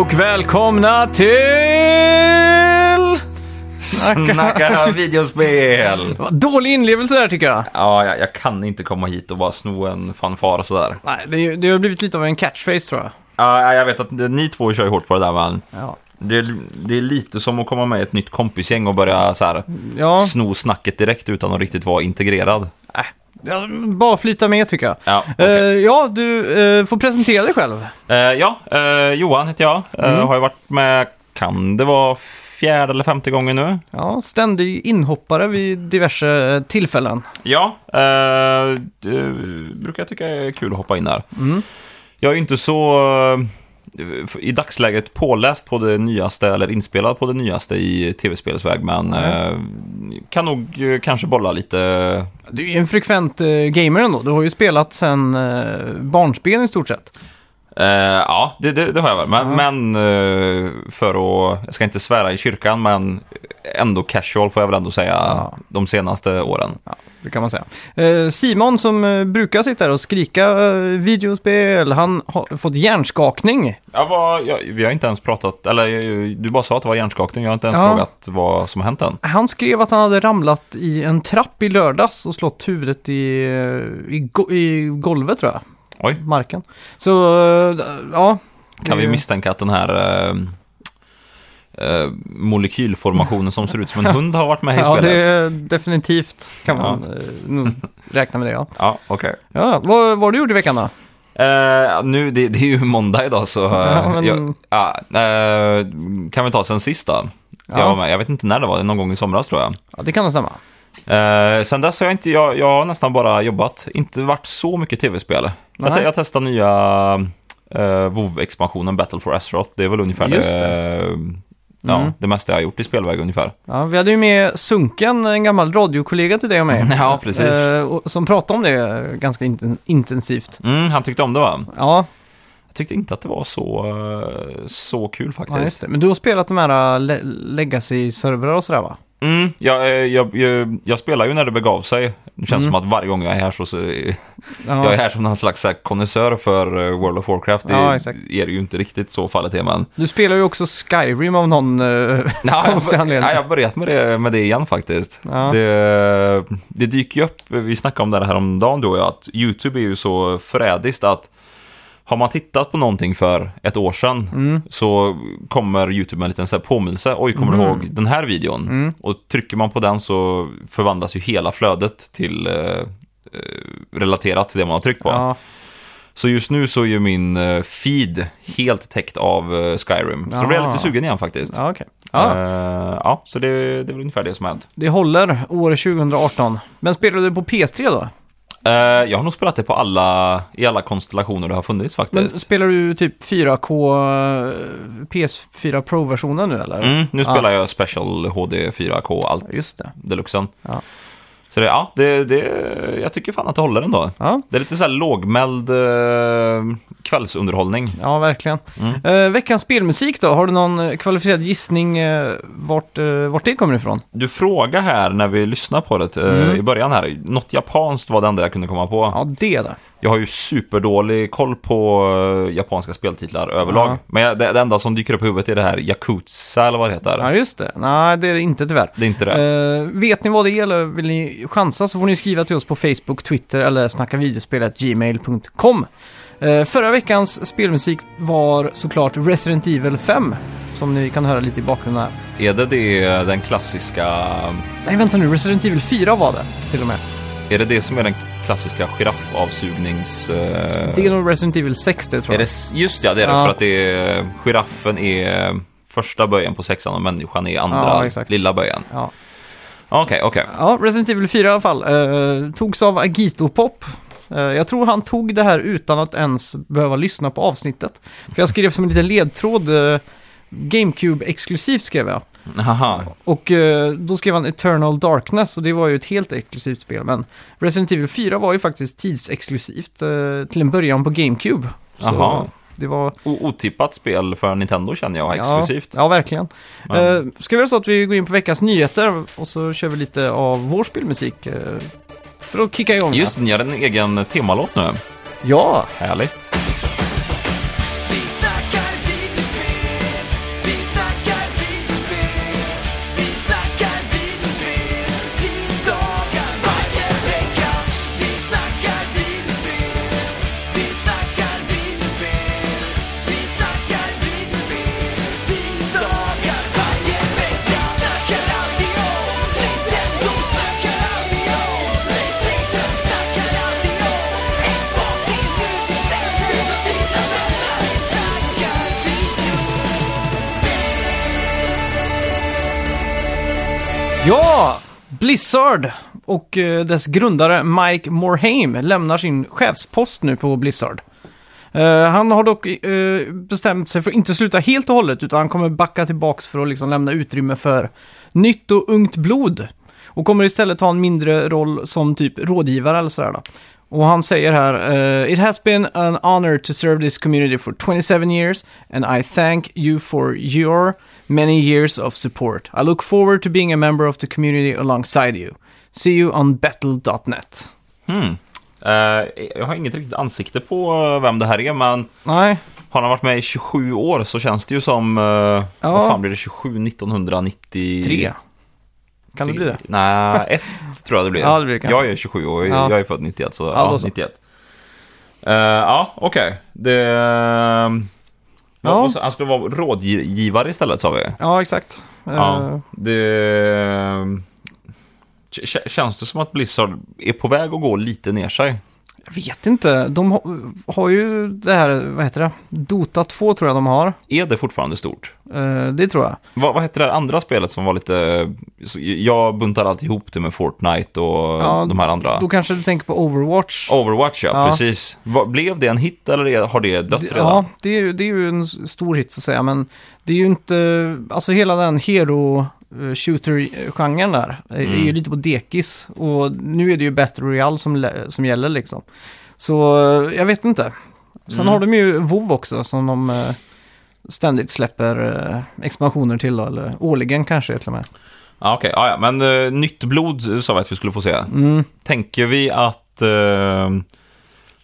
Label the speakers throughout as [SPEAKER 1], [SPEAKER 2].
[SPEAKER 1] Och välkomna till...
[SPEAKER 2] Snacka videospel!
[SPEAKER 1] Vad Dålig inlevelse där tycker jag.
[SPEAKER 2] Ja, jag, jag kan inte komma hit och bara sno en fanfar och sådär.
[SPEAKER 1] Nej, det, är ju- det har blivit lite av en catchphrase tror jag.
[SPEAKER 2] Ja, jag vet att ni två kör ju hårt på det där, men
[SPEAKER 1] Ja.
[SPEAKER 2] det, är- det är lite som att komma med i ett nytt kompisgäng och börja så här,
[SPEAKER 1] Ja,
[SPEAKER 2] sno snacket direkt utan att riktigt vara integrerad.
[SPEAKER 1] äh, ja, bara flyta med tycker jag.
[SPEAKER 2] Ja,
[SPEAKER 1] Eh,
[SPEAKER 2] okej.
[SPEAKER 1] ja, du eh, får presentera dig själv.
[SPEAKER 2] Eh, ja Johan heter jag.
[SPEAKER 1] Mm.
[SPEAKER 2] Har ju varit med, kan det vara fjärde eller femte gången nu?
[SPEAKER 1] Ja, ständig inhoppare vid diverse tillfällen.
[SPEAKER 2] Ja, det brukar jag tycka är kul att hoppa in där.
[SPEAKER 1] Mm.
[SPEAKER 2] Jag är ju inte så i dagsläget påläst på det nyaste eller inspelad på det nyaste i tv-spelsväg, men eh, kan nog eh, kanske bolla lite.
[SPEAKER 1] Du är ju en frekvent eh, gamer ändå. Du har ju spelat sen eh, barnspel i stort sett.
[SPEAKER 2] Eh, ja, det, det, det har jag väl. Men, men eh, för att, jag ska inte svära i kyrkan, men ändå casual får jag väl ändå säga
[SPEAKER 1] Ja.
[SPEAKER 2] de senaste åren.
[SPEAKER 1] Ja, det kan man säga. Eh, Simon som eh, brukar sitta där och skrika eh, videospel, han har fått hjärnskakning.
[SPEAKER 2] Ja, vad, jag, vi har inte ens pratat, eller du bara sa att det var hjärnskakning, jag har inte ens
[SPEAKER 1] Ja.
[SPEAKER 2] frågat vad som har hänt än.
[SPEAKER 1] Han skrev att han hade ramlat i en trapp i lördags och slått huvudet i, i, i golvet tror jag,
[SPEAKER 2] Oj,
[SPEAKER 1] marken. Så, ja.
[SPEAKER 2] kan vi misstänka att den här eh, eh, molekylformationen som ser ut som en hund har varit med i
[SPEAKER 1] Ja,
[SPEAKER 2] spelet?
[SPEAKER 1] det är definitivt kan
[SPEAKER 2] Ja.
[SPEAKER 1] man eh, räkna med det, ja.
[SPEAKER 2] Ja, okej.
[SPEAKER 1] ja vad, vad har du gjort i veckan då?
[SPEAKER 2] Eh, nu, det, det är ju måndag idag så... eh,
[SPEAKER 1] Ja, men-
[SPEAKER 2] jag, ja, eh, kan vi ta sen sist då? Jag,
[SPEAKER 1] Ja.
[SPEAKER 2] var med. jag vet inte när det var, någon gång i somras tror jag.
[SPEAKER 1] Ja, det kan nog stämma.
[SPEAKER 2] Eh, sen dess har jag inte, jag, jag har nästan bara jobbat, inte varit så mycket tv-spel. Jag,
[SPEAKER 1] Nej.
[SPEAKER 2] jag testar nya uh, WoW-expansionen Battle for Azeroth, det är väl ungefär
[SPEAKER 1] Just
[SPEAKER 2] det,
[SPEAKER 1] det.
[SPEAKER 2] eh, ja,
[SPEAKER 1] Mm.
[SPEAKER 2] det mesta jag har gjort i spelväg ungefär.
[SPEAKER 1] Ja, vi hade ju med Sunken, en gammal radiokollega till dig och mig.
[SPEAKER 2] Ja, precis.
[SPEAKER 1] Eh, och, som pratade om det ganska inten- intensivt.
[SPEAKER 2] Mm, han tyckte om det va?
[SPEAKER 1] Ja,
[SPEAKER 2] Jag tyckte inte att det var så, eh, så kul faktiskt.
[SPEAKER 1] ja, just det. Men du har spelat de här le- legacy-servrar och sådär va?
[SPEAKER 2] Mm, jag, eh, jag, jag, jag spelar ju när det begav sig. Det känns
[SPEAKER 1] Mm.
[SPEAKER 2] som att varje gång jag är här så, så
[SPEAKER 1] Ja,
[SPEAKER 2] jag är här som någon slags konnässör för eh, World of Warcraft. Det
[SPEAKER 1] Ja,
[SPEAKER 2] är det ju inte riktigt så fallet är, men...
[SPEAKER 1] Du spelar ju också Skyrim av någon uh,
[SPEAKER 2] Ja,
[SPEAKER 1] konstig
[SPEAKER 2] jag,
[SPEAKER 1] anledning.
[SPEAKER 2] ja, jag har börjat med det, med det igen faktiskt.
[SPEAKER 1] Ja.
[SPEAKER 2] Det, det dyker ju upp, vi snackade om det här om dagen du och jag, att YouTube är ju så förrädiskt att har man tittat på någonting för ett år sedan
[SPEAKER 1] Mm.
[SPEAKER 2] så kommer YouTube med en liten så här påminnelse. Oj, kommer du ihåg den här videon?
[SPEAKER 1] Mm.
[SPEAKER 2] Och trycker man på den så förvandlas ju hela flödet till eh, eh, relaterat till det man har tryckt på.
[SPEAKER 1] Ja,
[SPEAKER 2] Så just nu så är ju min eh, feed helt täckt av eh, Skyrim. Så då blir jag
[SPEAKER 1] Ah.
[SPEAKER 2] lite sugen igen faktiskt.
[SPEAKER 1] ja okej. Ja,
[SPEAKER 2] Eh, ja, så det, det är väl ungefär det som har hänt.
[SPEAKER 1] det håller år 2018. Men spelar du på PS3 då?
[SPEAKER 2] Eh, jag har nog spelat det på alla, i alla konstellationer det har funnits
[SPEAKER 1] Men
[SPEAKER 2] faktiskt.
[SPEAKER 1] spelar du typ 4K eh, PS4 Pro-versionen nu eller?
[SPEAKER 2] Mm, nu spelar jag Special HD 4K, allt
[SPEAKER 1] Just det.
[SPEAKER 2] deluxen.
[SPEAKER 1] Ja.
[SPEAKER 2] Så det, ja, det, det, jag tycker fan att det håller ändå.
[SPEAKER 1] Ja,
[SPEAKER 2] Det är lite så här lågmäld eh, kvällsunderhållning.
[SPEAKER 1] ja verkligen.
[SPEAKER 2] Mm.
[SPEAKER 1] Eh, veckans spelmusik då? Har du någon eh, kvalificerad gissning eh, vart, eh, vart det kommer ifrån?
[SPEAKER 2] Du frågar här när vi lyssnar på det eh,
[SPEAKER 1] Mm.
[SPEAKER 2] i början här. Något japanskt var det enda jag kunde komma på.
[SPEAKER 1] Ja, det där.
[SPEAKER 2] Jag har ju superdålig koll på eh, japanska speltitlar överlag.
[SPEAKER 1] Ja.
[SPEAKER 2] Men det, det enda som dyker upp i huvudet är det här Yakuza eller vad det heter.
[SPEAKER 1] Ja, just det. Nej, det är det inte tyvärr.
[SPEAKER 2] Det är inte det.
[SPEAKER 1] Eh, vet ni vad det är eller vill ni chansa så får ni skriva till oss på Facebook, Twitter eller snackavideospelet.gmail.com. Uh, förra veckans spelmusik var såklart Resident Evil 5, som ni kan höra lite i bakgrunden här.
[SPEAKER 2] Är det, det den klassiska...
[SPEAKER 1] Nej, vänta nu, Resident Evil 4 var det till och med.
[SPEAKER 2] Är det det som är den klassiska giraffavsugnings... eh,
[SPEAKER 1] Det är nog Resident Evil 6 det tror
[SPEAKER 2] är
[SPEAKER 1] jag.
[SPEAKER 2] det, just ja, det är det.
[SPEAKER 1] Ja.
[SPEAKER 2] För att det är, giraffen är första böjen på sexan och människan är andra
[SPEAKER 1] Ja,
[SPEAKER 2] lilla böjen.
[SPEAKER 1] Ja.
[SPEAKER 2] Okej, okej.
[SPEAKER 1] ja, Resident Evil 4 i alla fall. Uh, togs av Agito Pop. Eh, jag tror han tog det här utan att ens behöva lyssna på avsnittet. För jag skrev som en liten ledtråd, uh, GameCube-exklusivt skrev jag.
[SPEAKER 2] Haha.
[SPEAKER 1] Och eh, då skrev han Eternal Darkness och det var ju ett helt exklusivt spel. Men Resident Evil 4 var ju faktiskt tidsexklusivt eh, till en början på GameCube. Så
[SPEAKER 2] Jaha.
[SPEAKER 1] Det var...
[SPEAKER 2] O- Otippat spel för Nintendo känner jag, exklusivt.
[SPEAKER 1] Ja, ja verkligen. Eh, ska vi göra så att vi går in på veckans nyheter och så kör vi lite av vår spelmusik eh, för att kicka igång.
[SPEAKER 2] Just det, ni har en egen temalåt nu.
[SPEAKER 1] Ja,
[SPEAKER 2] Härligt.
[SPEAKER 1] Blizzard och eh, dess grundare Mike Morhaime lämnar sin chefspost nu på Blizzard. Eh, han har dock eh, bestämt sig för att inte sluta helt och hållet utan han kommer backa tillbaks för att liksom lämna utrymme för nytt och ungt blod. Och kommer istället ha en mindre roll som typ rådgivare eller sådär då. Och han säger här, eh, It has been an honor to serve this community for 27 years and I thank you for your many years of support. I look forward to being a member of the community alongside you. See you on battle.net.
[SPEAKER 2] Hmm. Eh, jag har inget riktigt ansikte på eh, vem det här är, men
[SPEAKER 1] Nej,
[SPEAKER 2] har han varit med i 27 år så känns det ju som... Uh,
[SPEAKER 1] Ja.
[SPEAKER 2] Vad fan blir det? 27 1993?
[SPEAKER 1] Kan det bli det?
[SPEAKER 2] Nej, ett tror jag det blir.
[SPEAKER 1] Ja, det blir det
[SPEAKER 2] jag är 27 och
[SPEAKER 1] Ja.
[SPEAKER 2] jag är född 91, så
[SPEAKER 1] Ja,
[SPEAKER 2] ja,
[SPEAKER 1] så.
[SPEAKER 2] 91. Eh, ja, okej. Det...
[SPEAKER 1] Ja.
[SPEAKER 2] Vad- vad sa- Han skulle vara rådgivare istället, sa vi.
[SPEAKER 1] Ja, exakt. Eh,
[SPEAKER 2] Ja, det... K- Känns det som att Blizzard är på väg att gå lite ner sig?
[SPEAKER 1] Jag vet inte. De har, har ju det här, vad heter det? Dota 2 tror jag de har.
[SPEAKER 2] Är det fortfarande stort?
[SPEAKER 1] Eh, det tror jag.
[SPEAKER 2] Vad, vad hette det andra spelet som var lite... Jag buntar alltid ihop det med Fortnite och
[SPEAKER 1] Ja,
[SPEAKER 2] de här andra.
[SPEAKER 1] Då kanske du tänker på Overwatch.
[SPEAKER 2] Overwatch, ja,
[SPEAKER 1] Ja.
[SPEAKER 2] precis. Blev det en hit eller har det dött redan?
[SPEAKER 1] Ja, det är, det är ju en stor hit så att säga, men det är ju inte, alltså hela den hero shooter-genren där är- är ju
[SPEAKER 2] Mm.
[SPEAKER 1] lite på dekis och nu är det ju Battle Royale som, som gäller liksom. Så eh, jag vet inte. Sen
[SPEAKER 2] Mm.
[SPEAKER 1] har de ju WoW också som de eh, ständigt släpper eh, expansioner till då, eller årligen kanske till och med.
[SPEAKER 2] Ja, okej. Ja, ja. Men uh, nytt blod sa vi att vi skulle få se.
[SPEAKER 1] Mm.
[SPEAKER 2] Tänker vi att, eh,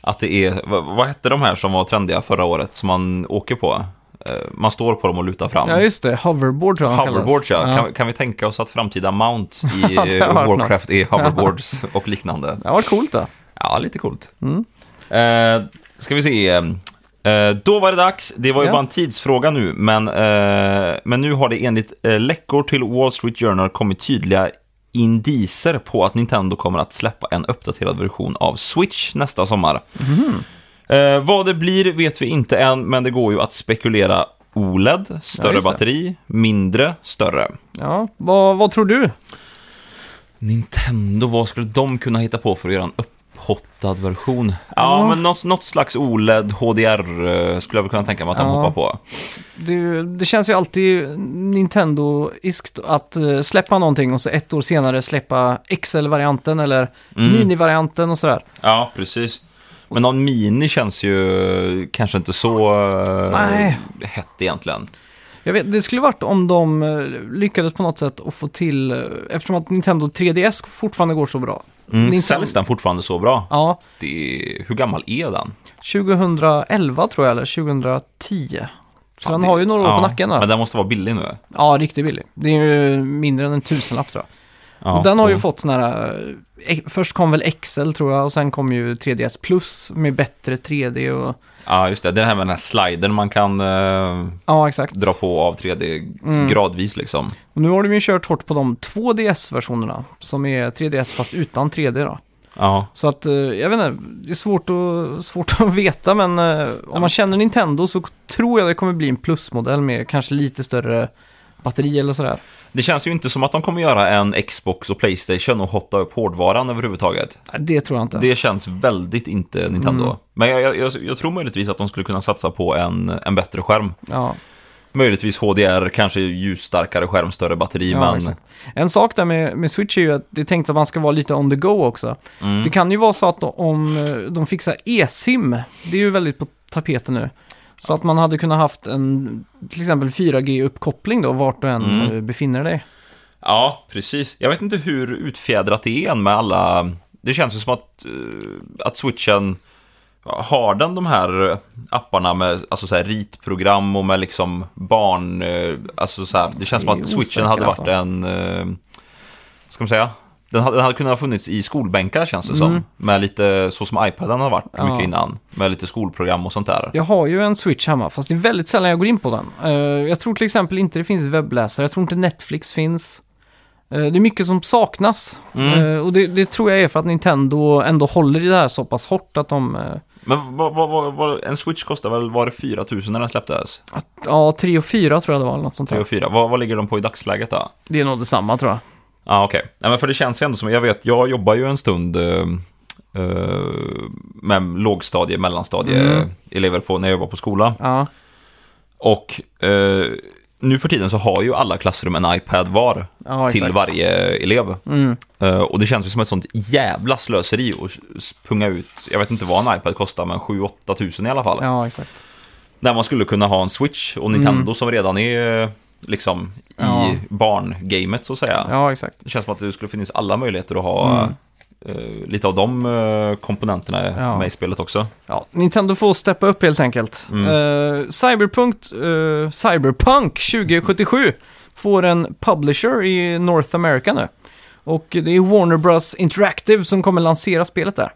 [SPEAKER 2] att det är... Vad, vad hette de här som var trendiga förra året som man åker på? Eh, man står på dem och lutar fram.
[SPEAKER 1] Ja, just det. Hoverboard tror jag kallas.
[SPEAKER 2] Hoverboards, ja. Kan, kan vi tänka oss att framtida mounts i
[SPEAKER 1] Ja, varit
[SPEAKER 2] Warcraft är hoverboards och liknande?
[SPEAKER 1] Det varit coolt då.
[SPEAKER 2] Ja, lite coolt.
[SPEAKER 1] Mm.
[SPEAKER 2] Eh, ska vi se. Eh, då var det dags. Det var ju
[SPEAKER 1] Ja.
[SPEAKER 2] bara en tidsfråga nu, men, eh, men nu har det enligt eh, läckor till Wall Street Journal kommit tydliga indiser på att Nintendo kommer att släppa en uppdaterad version av Switch nästa sommar. Eh, vad det blir vet vi inte än, men det går ju att spekulera OLED, större
[SPEAKER 1] det.
[SPEAKER 2] batteri, mindre, större.
[SPEAKER 1] Ja, vad, vad tror du?
[SPEAKER 2] Nintendo, vad skulle de kunna hitta på för att göra en upphottad version? Ja,
[SPEAKER 1] Ja.
[SPEAKER 2] men något, något slags OLED, HDR eh, skulle jag väl kunna tänka mig att de
[SPEAKER 1] Ja.
[SPEAKER 2] hoppar på.
[SPEAKER 1] Det, det känns ju alltid Nintendo-iskt att eh, släppa någonting och så ett år senare släppa XL-varianten eller
[SPEAKER 2] Mm.
[SPEAKER 1] mini-varianten och sådär.
[SPEAKER 2] Ja, precis. Men någon mini känns ju kanske inte så eh,
[SPEAKER 1] Nej.
[SPEAKER 2] hett egentligen.
[SPEAKER 1] Jag vet, det skulle varit om de eh, lyckades på något sätt att få till, eh, eftersom att Nintendo 3DS fortfarande går så bra.
[SPEAKER 2] Mm.
[SPEAKER 1] Nintendo-
[SPEAKER 2] Säljs den fortfarande så bra?
[SPEAKER 1] Ja,
[SPEAKER 2] Det, hur gammal är den?
[SPEAKER 1] 2011 tror jag, eller 2010. Så den har ju några år
[SPEAKER 2] ja,
[SPEAKER 1] på nacken där.
[SPEAKER 2] Men den måste vara billig nu.
[SPEAKER 1] Ja, riktigt billig. Det är ju mindre än en tusenlapp tror jag.
[SPEAKER 2] Ja,
[SPEAKER 1] den har ju fått sån här, eh, först kom väl XL tror jag och sen kom ju 3DS Plus med bättre 3D och,
[SPEAKER 2] Ja, just det. Det här med den här sliden man kan eh,
[SPEAKER 1] ja
[SPEAKER 2] dra på av 3D
[SPEAKER 1] Mm.
[SPEAKER 2] gradvis liksom.
[SPEAKER 1] Och nu har de ju kört hårt på de två DS-versionerna som är 3DS fast utan 3D då.
[SPEAKER 2] Ja,
[SPEAKER 1] Så att, eh, jag vet inte, det är svårt att, svårt att veta men eh, om man känner Nintendo så tror jag det kommer bli en plusmodell med kanske lite större batteri eller sådär.
[SPEAKER 2] Det känns ju inte som att de kommer göra en Xbox och Playstation och hotta upp hårdvaran överhuvudtaget.
[SPEAKER 1] Det tror jag inte.
[SPEAKER 2] Det känns väldigt inte Nintendo.
[SPEAKER 1] Mm.
[SPEAKER 2] Men jag, jag, jag, tror möjligtvis att de skulle kunna satsa på en, en bättre skärm.
[SPEAKER 1] Ja,
[SPEAKER 2] Möjligtvis HDR, kanske ljusstarkare skärm, större batteri,
[SPEAKER 1] ja
[SPEAKER 2] men...
[SPEAKER 1] exakt. En sak där med, med Switch är ju att det är tänkt att man ska vara lite on the go också.
[SPEAKER 2] Mm.
[SPEAKER 1] Det kan ju vara så att om de fixar e-sim, det är ju väldigt på tapeten nu. Så att man hade kunnat haft en till exempel 4G-uppkoppling då, vart du än
[SPEAKER 2] Mm.
[SPEAKER 1] befinner dig.
[SPEAKER 2] Ja, precis. Jag vet inte hur utfjädrat det är än med alla... Det känns ju som att, eh, att switchen... Har den de här apparna med alltså så här ritprogram och med liksom barn... eh, Alltså så här, det känns som
[SPEAKER 1] Det är
[SPEAKER 2] att switchen hade varit
[SPEAKER 1] alltså.
[SPEAKER 2] en... eh, Ska man säga? Den hade, den hade kunnat ha funnits i skolbänkar känns det som.
[SPEAKER 1] Mm.
[SPEAKER 2] Med lite, så som iPaden har varit
[SPEAKER 1] Ja.
[SPEAKER 2] mycket innan. Med lite skolprogram och sånt där.
[SPEAKER 1] Jag har ju en Switch hemma, fast det är väldigt sällan jag går in på den. Eh, jag tror till exempel inte det finns webbläsare, jag tror inte Netflix finns. Eh, det är mycket som saknas.
[SPEAKER 2] Mm.
[SPEAKER 1] Eh, och det, det tror jag är för att Nintendo ändå håller i det här så pass hårt att de... eh,
[SPEAKER 2] Men vad, vad, vad, vad, en switch kostar väl, var det 4000 när den släpptes?
[SPEAKER 1] ja, 3 och 4 tror jag det var, eller något sånt
[SPEAKER 2] 3
[SPEAKER 1] där.
[SPEAKER 2] och 4. Vad, vad ligger de på i dagsläget då?
[SPEAKER 1] Det är nog detsamma tror jag.
[SPEAKER 2] Ja, okej. Nej, men för det känns ju ändå som, jag vet, jag jobbar ju en stund eh, eh, med lågstadie, mellanstadie
[SPEAKER 1] Mm.
[SPEAKER 2] elever på, när jag jobbar på skola.
[SPEAKER 1] Ja,
[SPEAKER 2] Och eh, nu för tiden så har ju alla klassrum en iPad var
[SPEAKER 1] ja
[SPEAKER 2] till varje elev.
[SPEAKER 1] Mm.
[SPEAKER 2] Eh, och det känns ju som ett sånt jävla slöseri att punga ut, jag vet inte vad en iPad kostar, men 7-8 tusen i alla fall.
[SPEAKER 1] Ja, exakt.
[SPEAKER 2] När man skulle kunna ha en Switch och Nintendo som redan är liksom i
[SPEAKER 1] Ja.
[SPEAKER 2] barngamet så att säga.
[SPEAKER 1] Ja, exakt.
[SPEAKER 2] Det känns som att det skulle finnas alla möjligheter att ha
[SPEAKER 1] Mm.
[SPEAKER 2] eh, lite av de eh, komponenterna
[SPEAKER 1] Ja.
[SPEAKER 2] med i spelet också.
[SPEAKER 1] Ja, Nintendo får steppa upp helt enkelt.
[SPEAKER 2] Mm.
[SPEAKER 1] Eh, Cyberpunk, eh, Cyberpunk 2077 får en publisher i North America nu. Och det är Warner Bros Interactive som kommer lansera spelet där.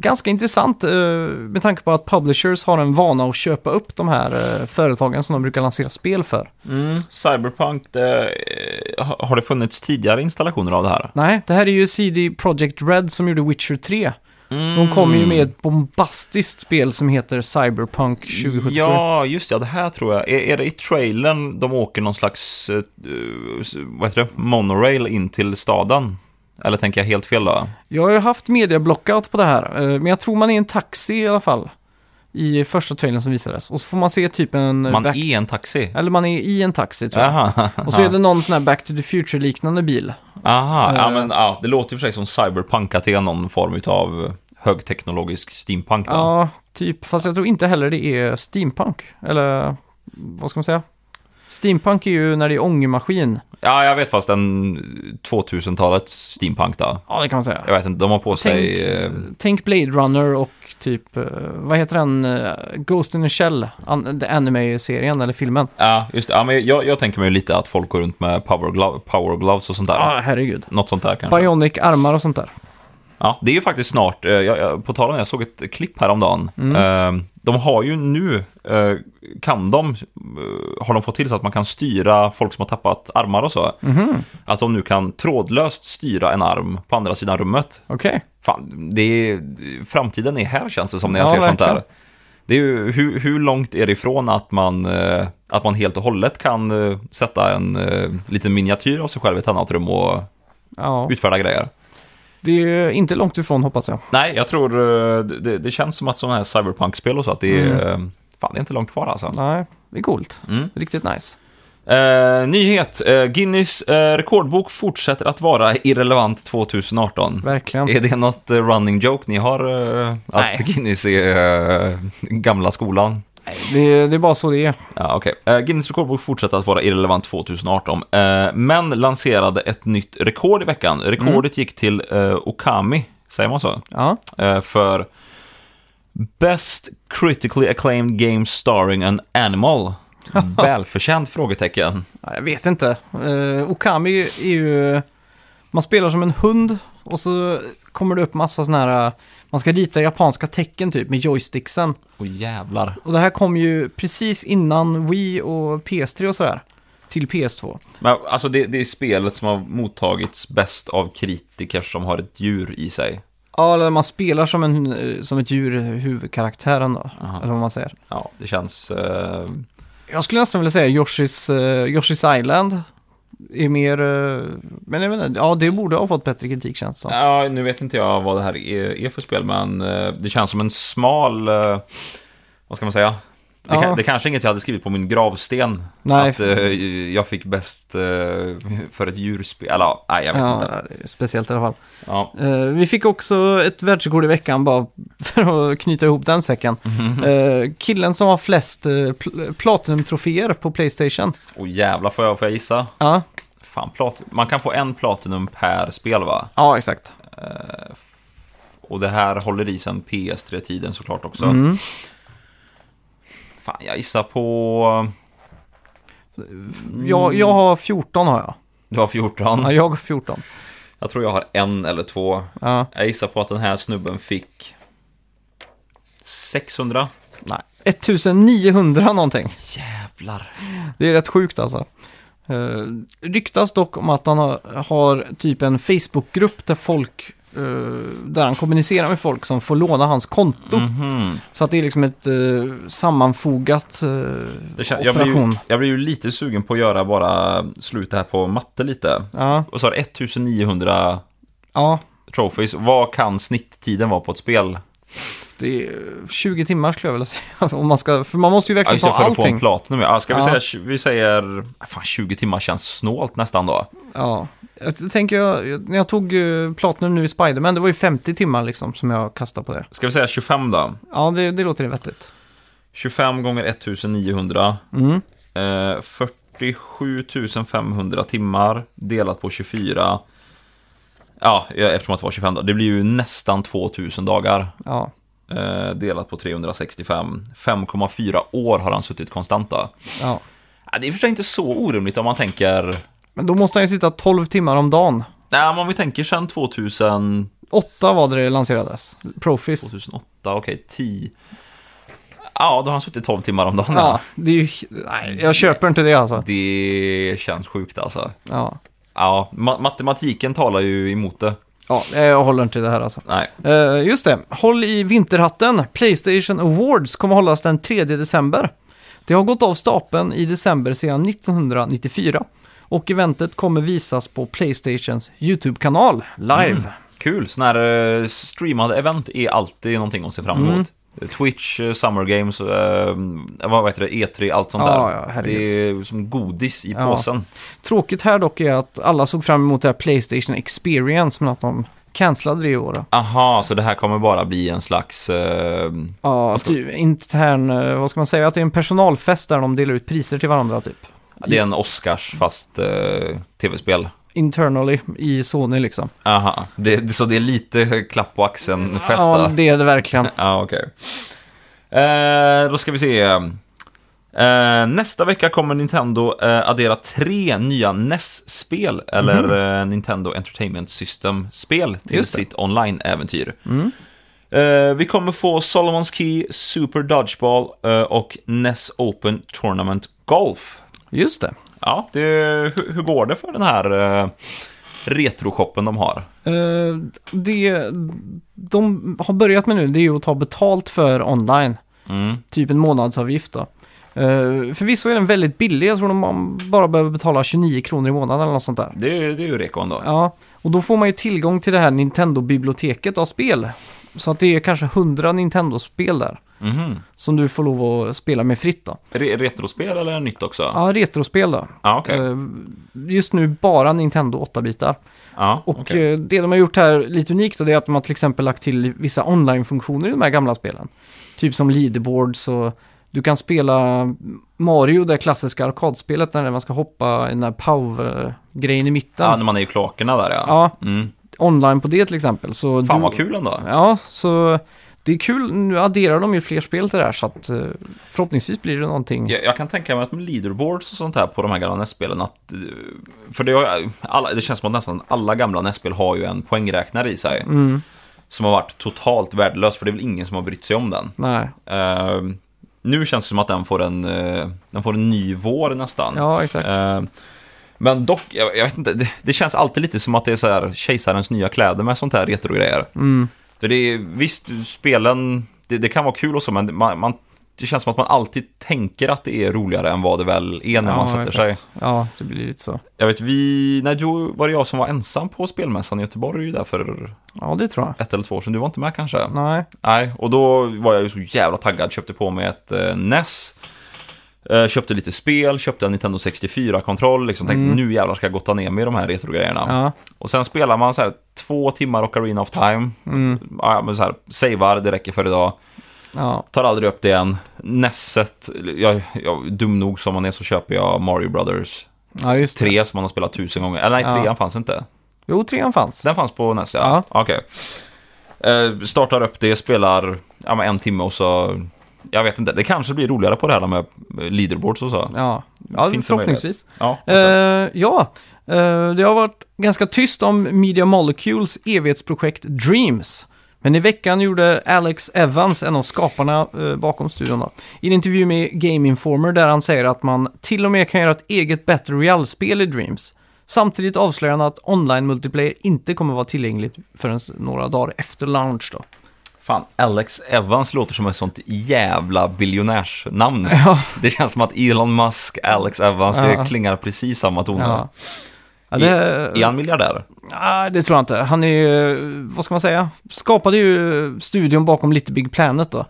[SPEAKER 1] Ganska intressant eh, med tanke på att publishers har en vana att köpa upp de här eh, företagen som de brukar lansera spel för.
[SPEAKER 2] Cyberpunk, det, eh, ha- har det funnits tidigare installationer av det här?
[SPEAKER 1] Nej, det här är ju CD Projekt Red som gjorde Witcher 3.
[SPEAKER 2] Mm.
[SPEAKER 1] De kommer ju med ett bombastiskt spel som heter Cyberpunk 2077.
[SPEAKER 2] Ja, just det, det här tror jag. Är, är det i trailern de åker någon slags, eh, vad heter det, monorail in till staden? Eller tänker jag helt fel då?
[SPEAKER 1] Jag har ju haft media-blockout på det här, eh, men jag tror man är en taxi i alla fall. I första trailern som visades. Och så får man se typ en... eh,
[SPEAKER 2] Man
[SPEAKER 1] back...
[SPEAKER 2] är en taxi?
[SPEAKER 1] Eller man är i en taxi tror jag.
[SPEAKER 2] Jaha.
[SPEAKER 1] Och så är det någon sån här Back to the Future-liknande bil.
[SPEAKER 2] Aha, ja
[SPEAKER 1] Eh.
[SPEAKER 2] men ja, det låter ju för sig som cyberpunk, att det är någon form av högteknologisk steampunk då.
[SPEAKER 1] Ja, typ. Fast jag tror inte heller det är steampunk. Eller vad ska man säga? Steampunk är ju när det är ångmaskin.
[SPEAKER 2] Ja, jag vet fast en 2000-talets steampunk då.
[SPEAKER 1] Ja, det kan man säga.
[SPEAKER 2] Jag vet inte, de har på
[SPEAKER 1] Tänk,
[SPEAKER 2] sig... eh,
[SPEAKER 1] tänk Blade Runner och typ, eh, vad heter den? eh, Ghost in a Shell, an- anime-serien eller filmen.
[SPEAKER 2] Ja, just det. Ja, men jag, jag tänker mig lite att folk går runt med power, glove, power gloves och sånt där.
[SPEAKER 1] Ja, herregud.
[SPEAKER 2] Något sånt där kanske.
[SPEAKER 1] Bionic armar och sånt där.
[SPEAKER 2] Ja, det är ju faktiskt snart, eh, jag, jag, på tal om det, jag såg ett klipp häromdagen.
[SPEAKER 1] Mm.
[SPEAKER 2] Eh, de har ju nu, eh, kan de, eh, har de fått till så att man kan styra folk som har tappat armar och så.
[SPEAKER 1] Mhm,
[SPEAKER 2] Att de nu kan trådlöst styra en arm på andra sidan rummet.
[SPEAKER 1] okej.
[SPEAKER 2] Fan, det är, framtiden är här känns det som när jag
[SPEAKER 1] Ja,
[SPEAKER 2] ser sånt
[SPEAKER 1] verkligen.
[SPEAKER 2] där. Det är ju, hur, hur långt är det ifrån att man, eh, att man helt och hållet kan sätta en liten miniatyr av sig själv i ett annat rum och
[SPEAKER 1] Ja,
[SPEAKER 2] utfärda grejer?
[SPEAKER 1] Det är inte långt ifrån hoppas jag.
[SPEAKER 2] Nej, jag tror eh, det, det- känns som att sådana här cyberpunk-spel och så, att det är,
[SPEAKER 1] Mm.
[SPEAKER 2] eh, fan det är inte långt kvar alltså.
[SPEAKER 1] Nej, det är coolt.
[SPEAKER 2] Mm.
[SPEAKER 1] Riktigt nice.
[SPEAKER 2] Eh, nyhet, eh, Guinness eh, rekordbok fortsätter att vara irrelevant 2018.
[SPEAKER 1] Verkligen.
[SPEAKER 2] Är det något eh, running joke ni har? eh,
[SPEAKER 1] Nej.
[SPEAKER 2] att Guinness är gamla skolan?
[SPEAKER 1] Nej, det, det är bara så det är.
[SPEAKER 2] Ja, okej. Eh, Guinness rekordbok fortsätter att vara irrelevant 2018, eh, men lanserade ett nytt rekord i veckan. Rekordet gick till eh, Okami, säger man så?
[SPEAKER 1] Ja,
[SPEAKER 2] för Best Critically Acclaimed Game Starring an Animal. Välförtjänt frågetecken.
[SPEAKER 1] Ja, jag vet inte. Uh, Okami är ju... Man spelar som en hund och så kommer det upp massa sådana här... Man ska rita japanska tecken typ med joysticksen.
[SPEAKER 2] Åh jävlar.
[SPEAKER 1] Och det här kom ju precis innan Wii och PS3 och sådär. Till PS2.
[SPEAKER 2] Men alltså det, det är spelet som har mottagits bäst av kritiker som har ett djur i sig.
[SPEAKER 1] Ja, eller man spelar som, en, eh, som ett djur, huvudkaraktären då.
[SPEAKER 2] Aha.
[SPEAKER 1] Eller vad man säger.
[SPEAKER 2] Ja, det känns... Eh,
[SPEAKER 1] Jag skulle nästan vilja säga Yoshi's, uh, Yoshi's Island. Är mer... Eh, men jag menar, ja det borde ha fått bättre kritik känns det som.
[SPEAKER 2] ja, nu vet inte jag vad det här är, är för spel, men eh, det känns som en smal... Eh, vad ska man säga? Det,
[SPEAKER 1] Ja.
[SPEAKER 2] det kanske är inget jag hade skrivit på min gravsten.
[SPEAKER 1] Nej.
[SPEAKER 2] Att eh, jag fick bäst eh, för ett djurspel. Eller nej, jag vet
[SPEAKER 1] Ja,
[SPEAKER 2] inte.
[SPEAKER 1] speciellt i alla fall.
[SPEAKER 2] Ja.
[SPEAKER 1] Eh, vi fick också ett världsrekord i veckan bara för att knyta ihop den säcken. Eh, killen som har flest pl- Platinum-troféer på Playstation.
[SPEAKER 2] Och jävla får jag, får jag gissa?
[SPEAKER 1] Ja,
[SPEAKER 2] Fan, plat man kan få en Platinum per spel va?
[SPEAKER 1] ja exakt.
[SPEAKER 2] Och det här håller i sen PS3-tiden såklart också.
[SPEAKER 1] Mm.
[SPEAKER 2] Fan, jag gissar på...
[SPEAKER 1] Jag, jag har 14 har jag.
[SPEAKER 2] Du har 14.
[SPEAKER 1] Ja, jag har 14.
[SPEAKER 2] Jag tror jag har en eller två.
[SPEAKER 1] Ja,
[SPEAKER 2] Jag gissar på att den här snubben fick 600.
[SPEAKER 1] nej. 1900 någonting.
[SPEAKER 2] Jävlar.
[SPEAKER 1] Det är rätt sjukt alltså. Uh, ryktas dock om att han har, har typ en Facebookgrupp där folk där han kommunicerar med folk som får låna hans konto.
[SPEAKER 2] Mhm.
[SPEAKER 1] Så att det är liksom ett eh, sammanfogat eh,
[SPEAKER 2] Det kän- jag, blir ju,
[SPEAKER 1] operation.
[SPEAKER 2] jag blir ju lite sugen på att göra bara sluta här på matte lite.
[SPEAKER 1] Ja,
[SPEAKER 2] Och så har det 1900
[SPEAKER 1] ja,
[SPEAKER 2] trophies. Vad kan snitttiden vara på ett spel?
[SPEAKER 1] Det är 20 timmar skulle jag vilja säga. Om man ska, för man måste ju
[SPEAKER 2] Ja,
[SPEAKER 1] verkligen
[SPEAKER 2] det,
[SPEAKER 1] ta
[SPEAKER 2] för att få en
[SPEAKER 1] allting.
[SPEAKER 2] platinum. Ja, ska vi
[SPEAKER 1] Ja.
[SPEAKER 2] säga, vi säger, fan 20 timmar känns snålt nästan då.
[SPEAKER 1] Ja, jag tänker jag, när jag tog uh, Platinum nu i Spiderman, det var ju 50 timmar liksom som jag kastade på det.
[SPEAKER 2] Ska vi säga 25 då?
[SPEAKER 1] Ja, det, det låter vettigt.
[SPEAKER 2] 25 gånger 1900.
[SPEAKER 1] Mm.
[SPEAKER 2] Eh, 47 500 timmar delat på 24. Ja, eftersom att det var 25 då. Det blir ju nästan 2000 dagar.
[SPEAKER 1] Ja,
[SPEAKER 2] Eh, delat på 365. 5,4 år har han suttit konstant då.
[SPEAKER 1] ja.
[SPEAKER 2] Det är för sig inte så orimligt om man tänker...
[SPEAKER 1] Men då måste han ju sitta 12 timmar om dagen.
[SPEAKER 2] Nej, om vi tänker sedan 2000...
[SPEAKER 1] Åtta var det det lanserades. Profis.
[SPEAKER 2] 2008, okej, 10... Ja, då har han suttit 12 timmar om dagen.
[SPEAKER 1] Ja, det är ju... Nej, jag köper inte det alltså.
[SPEAKER 2] Det känns sjukt alltså.
[SPEAKER 1] Ja,
[SPEAKER 2] Ja, ma- matematiken talar ju emot det.
[SPEAKER 1] Ja jag håller inte det här alltså.
[SPEAKER 2] Nej.
[SPEAKER 1] Eh, just det, håll i vinterhatten. Playstation Awards kommer hållas den 3 december. Det har gått av stapeln i december sedan 1994. Och eventet kommer visas på Playstations YouTube-kanal live.
[SPEAKER 2] Kul, sådana här eh, streamade event är alltid någonting att se fram emot.
[SPEAKER 1] Mm.
[SPEAKER 2] Twitch, eh, Summer Games, eh, vad heter det, E3, allt sånt
[SPEAKER 1] Ja,
[SPEAKER 2] där.
[SPEAKER 1] ja,
[SPEAKER 2] det är som godis i
[SPEAKER 1] Ja.
[SPEAKER 2] påsen.
[SPEAKER 1] Tråkigt här dock är att alla såg fram emot det här Playstation Experience, men att de cancellade det i år.
[SPEAKER 2] Aha, så det här kommer bara bli en slags... Eh,
[SPEAKER 1] Ja,
[SPEAKER 2] ska-
[SPEAKER 1] typ intern, eh, vad ska man säga, att det är en personalfest där de delar ut priser till varandra typ.
[SPEAKER 2] det är en Oscars fast eh, tv-spel.
[SPEAKER 1] Internally i Sony liksom.
[SPEAKER 2] Aha, det, så det är lite klapp på axeln-fest
[SPEAKER 1] Ja, det är det verkligen.
[SPEAKER 2] Ja, okej. Eh, då ska vi se. Eh, nästa vecka kommer Nintendo eh, addera tre nya NES-spel, eller eh, Nintendo Entertainment System-spel till sitt online-äventyr.
[SPEAKER 1] Mm.
[SPEAKER 2] Eh, vi kommer få Solomon's Key, Super Dodgeball eh, och NES Open Tournament Golf.
[SPEAKER 1] Just det.
[SPEAKER 2] Ja, det, hur, hur går det för den här uh, retroshoppen de har?
[SPEAKER 1] Eh, det de har börjat med nu, det är att ta betalt för online.
[SPEAKER 2] Mm.
[SPEAKER 1] Typ en månadsavgift då. Uh, förvisso är den väldigt billig, jag tror man bara behöver betala 29 kronor i månaden eller något sånt där.
[SPEAKER 2] Det, är- det är ju reko ändå.
[SPEAKER 1] Ja, och då får man ju tillgång till det här Nintendo-biblioteket av spel. Så att det är kanske 100 Nintendo-spel där.
[SPEAKER 2] Mhm.
[SPEAKER 1] Som du får lov att spela med fritt då.
[SPEAKER 2] Re retrospel eller nytt också?
[SPEAKER 1] Ja, retrospel då.
[SPEAKER 2] Ja, okej.
[SPEAKER 1] Eh, just nu bara Nintendo 8-bitar.
[SPEAKER 2] Ja,
[SPEAKER 1] Och
[SPEAKER 2] okej.
[SPEAKER 1] eh, det de har gjort här lite unikt då, det är att de har till exempel lagt till vissa online-funktioner i de här gamla spelen. Typ som leaderboards och du kan spela Mario, det klassiska arkadspelet när man ska hoppa i den här power-grejen i mitten.
[SPEAKER 2] Ja, när man är i kloakerna där ja.
[SPEAKER 1] Ja,
[SPEAKER 2] Mm.
[SPEAKER 1] Online på det till exempel. Så
[SPEAKER 2] Fan
[SPEAKER 1] du,
[SPEAKER 2] vad kul ändå.
[SPEAKER 1] Ja, så det är kul. Nu adderar de ju fler spel till det här så att eh, förhoppningsvis blir det någonting.
[SPEAKER 2] Jag, jag kan tänka mig att med leaderboards och sånt här på de här gamla NES-spelen att... eh, För det, alla, det känns som att nästan alla gamla NES-spel har ju en poängräknare i sig.
[SPEAKER 1] Mm,
[SPEAKER 2] Som har varit totalt värdelös, för det är väl ingen som har brytt sig om den.
[SPEAKER 1] nej,
[SPEAKER 2] Eh, nu känns det som att den får en, eh, den får en ny vår nästan.
[SPEAKER 1] ja exakt.
[SPEAKER 2] Eh, men dock, jag, jag vet inte, det, det känns alltid lite som att det är så här kejsarens nya kläder med sånt här retrogrejer.
[SPEAKER 1] Mm,
[SPEAKER 2] För det är, visst, spelen, det, det kan vara kul och så, men man, man, det känns som att man alltid tänker att det är roligare än vad det väl är när
[SPEAKER 1] Ja,
[SPEAKER 2] man sätter
[SPEAKER 1] exakt.
[SPEAKER 2] sig.
[SPEAKER 1] ja, det blir lite så.
[SPEAKER 2] Jag vet, vi, nej, då var det jag som var ensam på spelmässan i Göteborg där för
[SPEAKER 1] Ja, det tror jag.
[SPEAKER 2] ett eller två år sedan. Du var inte med kanske?
[SPEAKER 1] Nej,
[SPEAKER 2] Nej, och då var jag ju så jävla taggad, köpte på mig ett eh, NES. Eh, köpte lite spel, köpte en Nintendo 64-kontroll, liksom tänkte
[SPEAKER 1] Mm.
[SPEAKER 2] nu jävlar ska jag gotta ner mig i de här retrogrejerna.
[SPEAKER 1] ja.
[SPEAKER 2] Och sen spelar man så här två timmar Ocarina of Time.
[SPEAKER 1] Mm,
[SPEAKER 2] Ja, men så här, savear, det räcker för idag.
[SPEAKER 1] ja.
[SPEAKER 2] Tar aldrig upp det igen. Nesset, jag, jag, dum nog som man är så köper jag Mario Brothers
[SPEAKER 1] ja, just det.
[SPEAKER 2] 3 som man har spelat tusen gånger. Eller nej,
[SPEAKER 1] Ja.
[SPEAKER 2] trean fanns inte.
[SPEAKER 1] Jo, trean fanns.
[SPEAKER 2] Den fanns på Ness, ja. Okej. Eh, startar upp det, spelar ja, en timme och så... Jag vet inte, det kanske blir roligare på det här med leaderboards och så.
[SPEAKER 1] Ja, ja
[SPEAKER 2] Finns
[SPEAKER 1] förhoppningsvis.
[SPEAKER 2] Ja,
[SPEAKER 1] Eh, ja, eh, det har varit ganska tyst om Media Molecules evighetsprojekt Dreams. Men i veckan gjorde Alex Evans, en av skaparna eh, bakom studion, då, i en intervju med Game Informer där han säger att man till och med kan göra ett eget Battle Royale-spel i Dreams. Samtidigt avslöjar han att online multiplayer inte kommer vara tillgängligt förrän några dagar efter launch då.
[SPEAKER 2] Fan, Alex Evans låter som ett sånt jävla biljonärsnamn.
[SPEAKER 1] Ja,
[SPEAKER 2] Det känns som att Elon Musk, Alex Evans,
[SPEAKER 1] Ja.
[SPEAKER 2] det klingar precis samma toner.
[SPEAKER 1] ja. ja det,
[SPEAKER 2] Är han miljardär?
[SPEAKER 1] Nej, det tror jag inte. Han är ju, vad ska man säga, skapade ju studion bakom Little Big Planet då.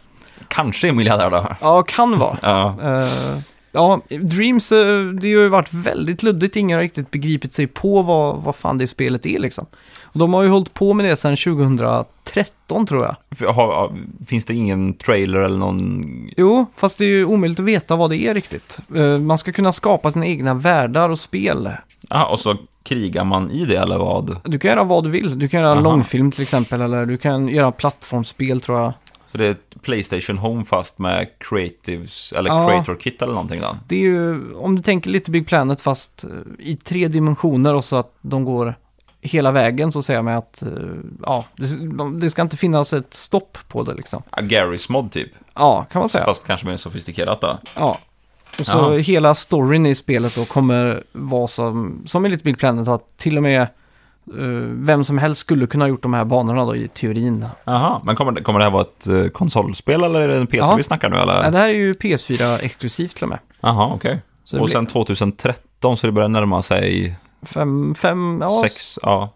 [SPEAKER 2] Kanske är miljardär då.
[SPEAKER 1] Ja, kan vara.
[SPEAKER 2] Ja.
[SPEAKER 1] Eh, ja, Dreams, eh, det har ju varit väldigt luddigt. Ingen har riktigt begripit sig på vad, vad fan det spelet är liksom. Och de har ju hållit på med det sedan 2013 tror jag.
[SPEAKER 2] Har- Finns det ingen trailer eller någon...
[SPEAKER 1] Jo, fast det är ju omöjligt att veta vad det är riktigt. Eh, man ska kunna skapa sina egna världar och spel.
[SPEAKER 2] Ja, och så krigar man i det eller vad?
[SPEAKER 1] Du kan göra vad du vill. Du kan göra
[SPEAKER 2] Aha.
[SPEAKER 1] långfilm till exempel, eller du kan göra plattformsspel tror jag.
[SPEAKER 2] Så det är ett Playstation Home fast med Creatives, eller
[SPEAKER 1] Ja.
[SPEAKER 2] Creator Kit eller någonting då?
[SPEAKER 1] Det är ju, om du tänker lite Big Planet fast eh, i tre dimensioner och så att de går hela vägen så säger jag mig att eh, ja, det, ska inte finnas ett stopp på det liksom.
[SPEAKER 2] Ja, Garys mod typ,
[SPEAKER 1] Ja, kan man säga.
[SPEAKER 2] fast kanske mer sofistikerat då.
[SPEAKER 1] Ja. Och så
[SPEAKER 2] Ja.
[SPEAKER 1] hela storyn i spelet då kommer vara som, som i Little Big Planet att till och med eh, vem som helst skulle kunna ha gjort de här banorna då i teorin.
[SPEAKER 2] Jaha, men kommer det, kommer det här vara ett eh, konsolspel eller är det en PC
[SPEAKER 1] Ja.
[SPEAKER 2] vi snackar nu eller?
[SPEAKER 1] Ja, det här är ju PS4 exklusivt till och med.
[SPEAKER 2] Jaha, okej.
[SPEAKER 1] Det
[SPEAKER 2] Och
[SPEAKER 1] blir
[SPEAKER 2] sen 2013 så det börjar närma sig
[SPEAKER 1] fem, fem, ja,
[SPEAKER 2] sex, ja.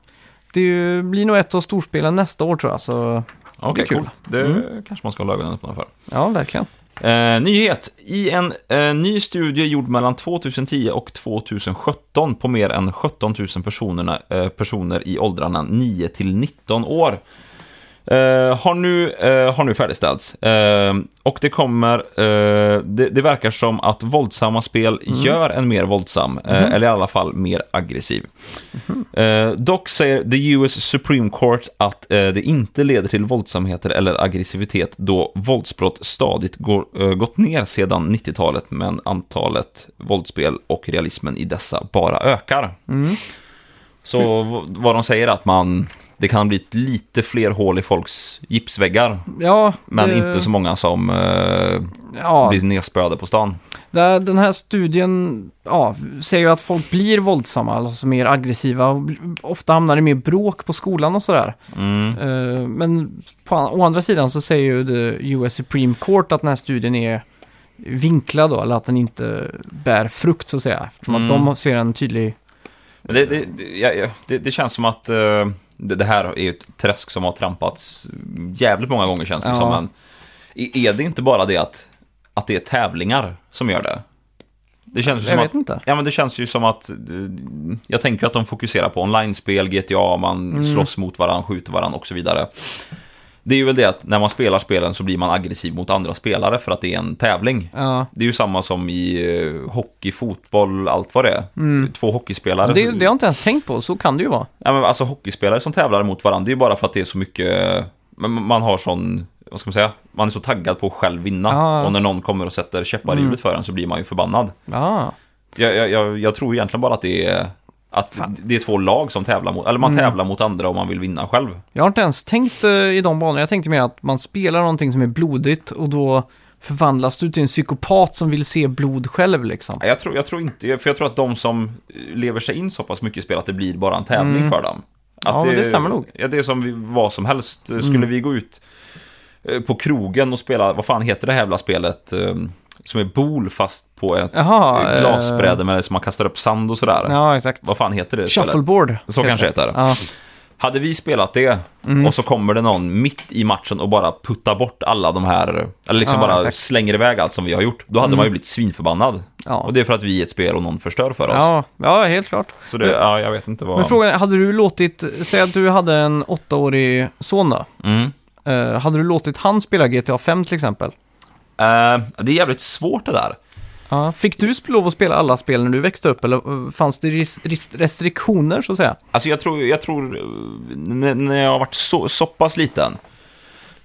[SPEAKER 1] det blir nog ett av storspelen nästa år tror jag. Så
[SPEAKER 2] Okej,
[SPEAKER 1] kul.
[SPEAKER 2] coolt. Det
[SPEAKER 1] Mm.
[SPEAKER 2] kanske man ska hålla ögonen öppna för.
[SPEAKER 1] ja, verkligen.
[SPEAKER 2] Eh, nyhet. I en eh, ny studie gjord mellan 2010 och 2017 på mer än 17 000 personerna, eh, personer i åldrarna 9 till 19 år eh, har, nu, eh, har nu färdigställts. Eh, och det kommer, det, det verkar som att våldsamma spel gör en mer våldsam, eh, eller i alla fall mer aggressiv. Eh, dock säger the US Supreme Court att det inte leder till våldsamheter eller aggressivitet då våldsbrott stadigt går, gått ner sedan 90-talet men antalet våldsspel och realismen i dessa bara ökar. Så v- vad de säger är att man, det kan bli lite fler hål i folks gipsväggar
[SPEAKER 1] Ja,
[SPEAKER 2] men
[SPEAKER 1] det,
[SPEAKER 2] inte så många som eh,
[SPEAKER 1] Ja,
[SPEAKER 2] blir nedspöade på stan.
[SPEAKER 1] den här studien ja, säger ju att folk blir våldsamma, alltså mer aggressiva. Ofta hamnar det mer bråk på skolan och sådär.
[SPEAKER 2] Mm.
[SPEAKER 1] Eh, men på, å andra sidan så säger ju the US Supreme Court att den här studien är vinklad då, eller att den inte bär frukt så att säga. Eftersom
[SPEAKER 2] Mm.
[SPEAKER 1] att de ser en tydlig...
[SPEAKER 2] Det, det, det, det känns som att eh, det, det här är ju ett träsk som har trampats jävligt många gånger känns det
[SPEAKER 1] Ja.
[SPEAKER 2] som. Men är det inte bara det att, att det är tävlingar som gör det? Det känns ju
[SPEAKER 1] Jag
[SPEAKER 2] som att,
[SPEAKER 1] inte.
[SPEAKER 2] ja, men det känns ju som att, eh, jag tänker att de fokuserar på online-spel, GTA, man
[SPEAKER 1] Mm.
[SPEAKER 2] slåss mot varandra, skjuter varandra och så vidare. Det är ju väl det att när man spelar spelen så blir man aggressiv mot andra spelare för att det är en tävling.
[SPEAKER 1] Ja,
[SPEAKER 2] Det är ju samma som i eh, hockey, fotboll, allt vad det är. Två hockeyspelare.
[SPEAKER 1] Mm. det, det har jag inte ens tänkt på, så kan det ju vara.
[SPEAKER 2] Ja, men alltså hockeyspelare som tävlar mot varandra, det är ju bara för att det är så mycket, men man har sån, vad ska man säga, man är så taggad på att själv vinna.
[SPEAKER 1] Ja.
[SPEAKER 2] Och när någon kommer och sätter käppar i
[SPEAKER 1] Mm.
[SPEAKER 2] hjulet för en så blir man ju förbannad.
[SPEAKER 1] Ja,
[SPEAKER 2] Jag, jag, jag, jag tror egentligen bara att det är, att det är två lag som tävlar mot, eller man
[SPEAKER 1] Mm.
[SPEAKER 2] tävlar mot andra och man vill vinna själv.
[SPEAKER 1] jag har inte ens tänkt eh, i de banorna. Jag tänkte mer att man spelar någonting som är blodigt och då förvandlas du till en psykopat som vill se blod själv liksom.
[SPEAKER 2] Jag tror, jag tror inte, för jag tror att de som lever sig in så pass mycket i spel att det blir bara en tävling
[SPEAKER 1] Mm.
[SPEAKER 2] för dem. Att
[SPEAKER 1] Ja, det stämmer nog.
[SPEAKER 2] Ja, det är som vi, vad som helst. Skulle
[SPEAKER 1] Mm.
[SPEAKER 2] vi gå ut eh, på krogen och spela, vad fan heter det här jävla spelet? Som är bol fast på ett
[SPEAKER 1] Jaha. eh,
[SPEAKER 2] glasbräde med som man kastar upp sand och sådär.
[SPEAKER 1] Ja, exakt.
[SPEAKER 2] Vad fan heter det?
[SPEAKER 1] Shuffleboard.
[SPEAKER 2] Så kanske heter det.
[SPEAKER 1] Ja.
[SPEAKER 2] Hade vi spelat det
[SPEAKER 1] Mm.
[SPEAKER 2] och så kommer det någon mitt i matchen och bara puttar bort alla de här, eller liksom
[SPEAKER 1] Ja,
[SPEAKER 2] bara
[SPEAKER 1] exakt.
[SPEAKER 2] slänger iväg allt som vi har gjort. Då hade
[SPEAKER 1] Mm.
[SPEAKER 2] man ju blivit svinförbannad.
[SPEAKER 1] Ja.
[SPEAKER 2] Och det är för att vi är ett spel och någon förstör för oss.
[SPEAKER 1] Ja, ja, helt klart.
[SPEAKER 2] Så det, ja, jag vet inte vad...
[SPEAKER 1] Men frågan är, hade du låtit, säg att du hade en åttaårig son då.
[SPEAKER 2] Mm.
[SPEAKER 1] Eh, hade du låtit han spela GTA 5 till exempel?
[SPEAKER 2] Eh, det är jävligt svårt det där.
[SPEAKER 1] Ja. Fick du lov att spela alla spel när du växte upp eller eh, fanns det restriktioner så att säga?
[SPEAKER 2] Alltså jag tror, jag tror eh, när, jag har varit så, så pass liten,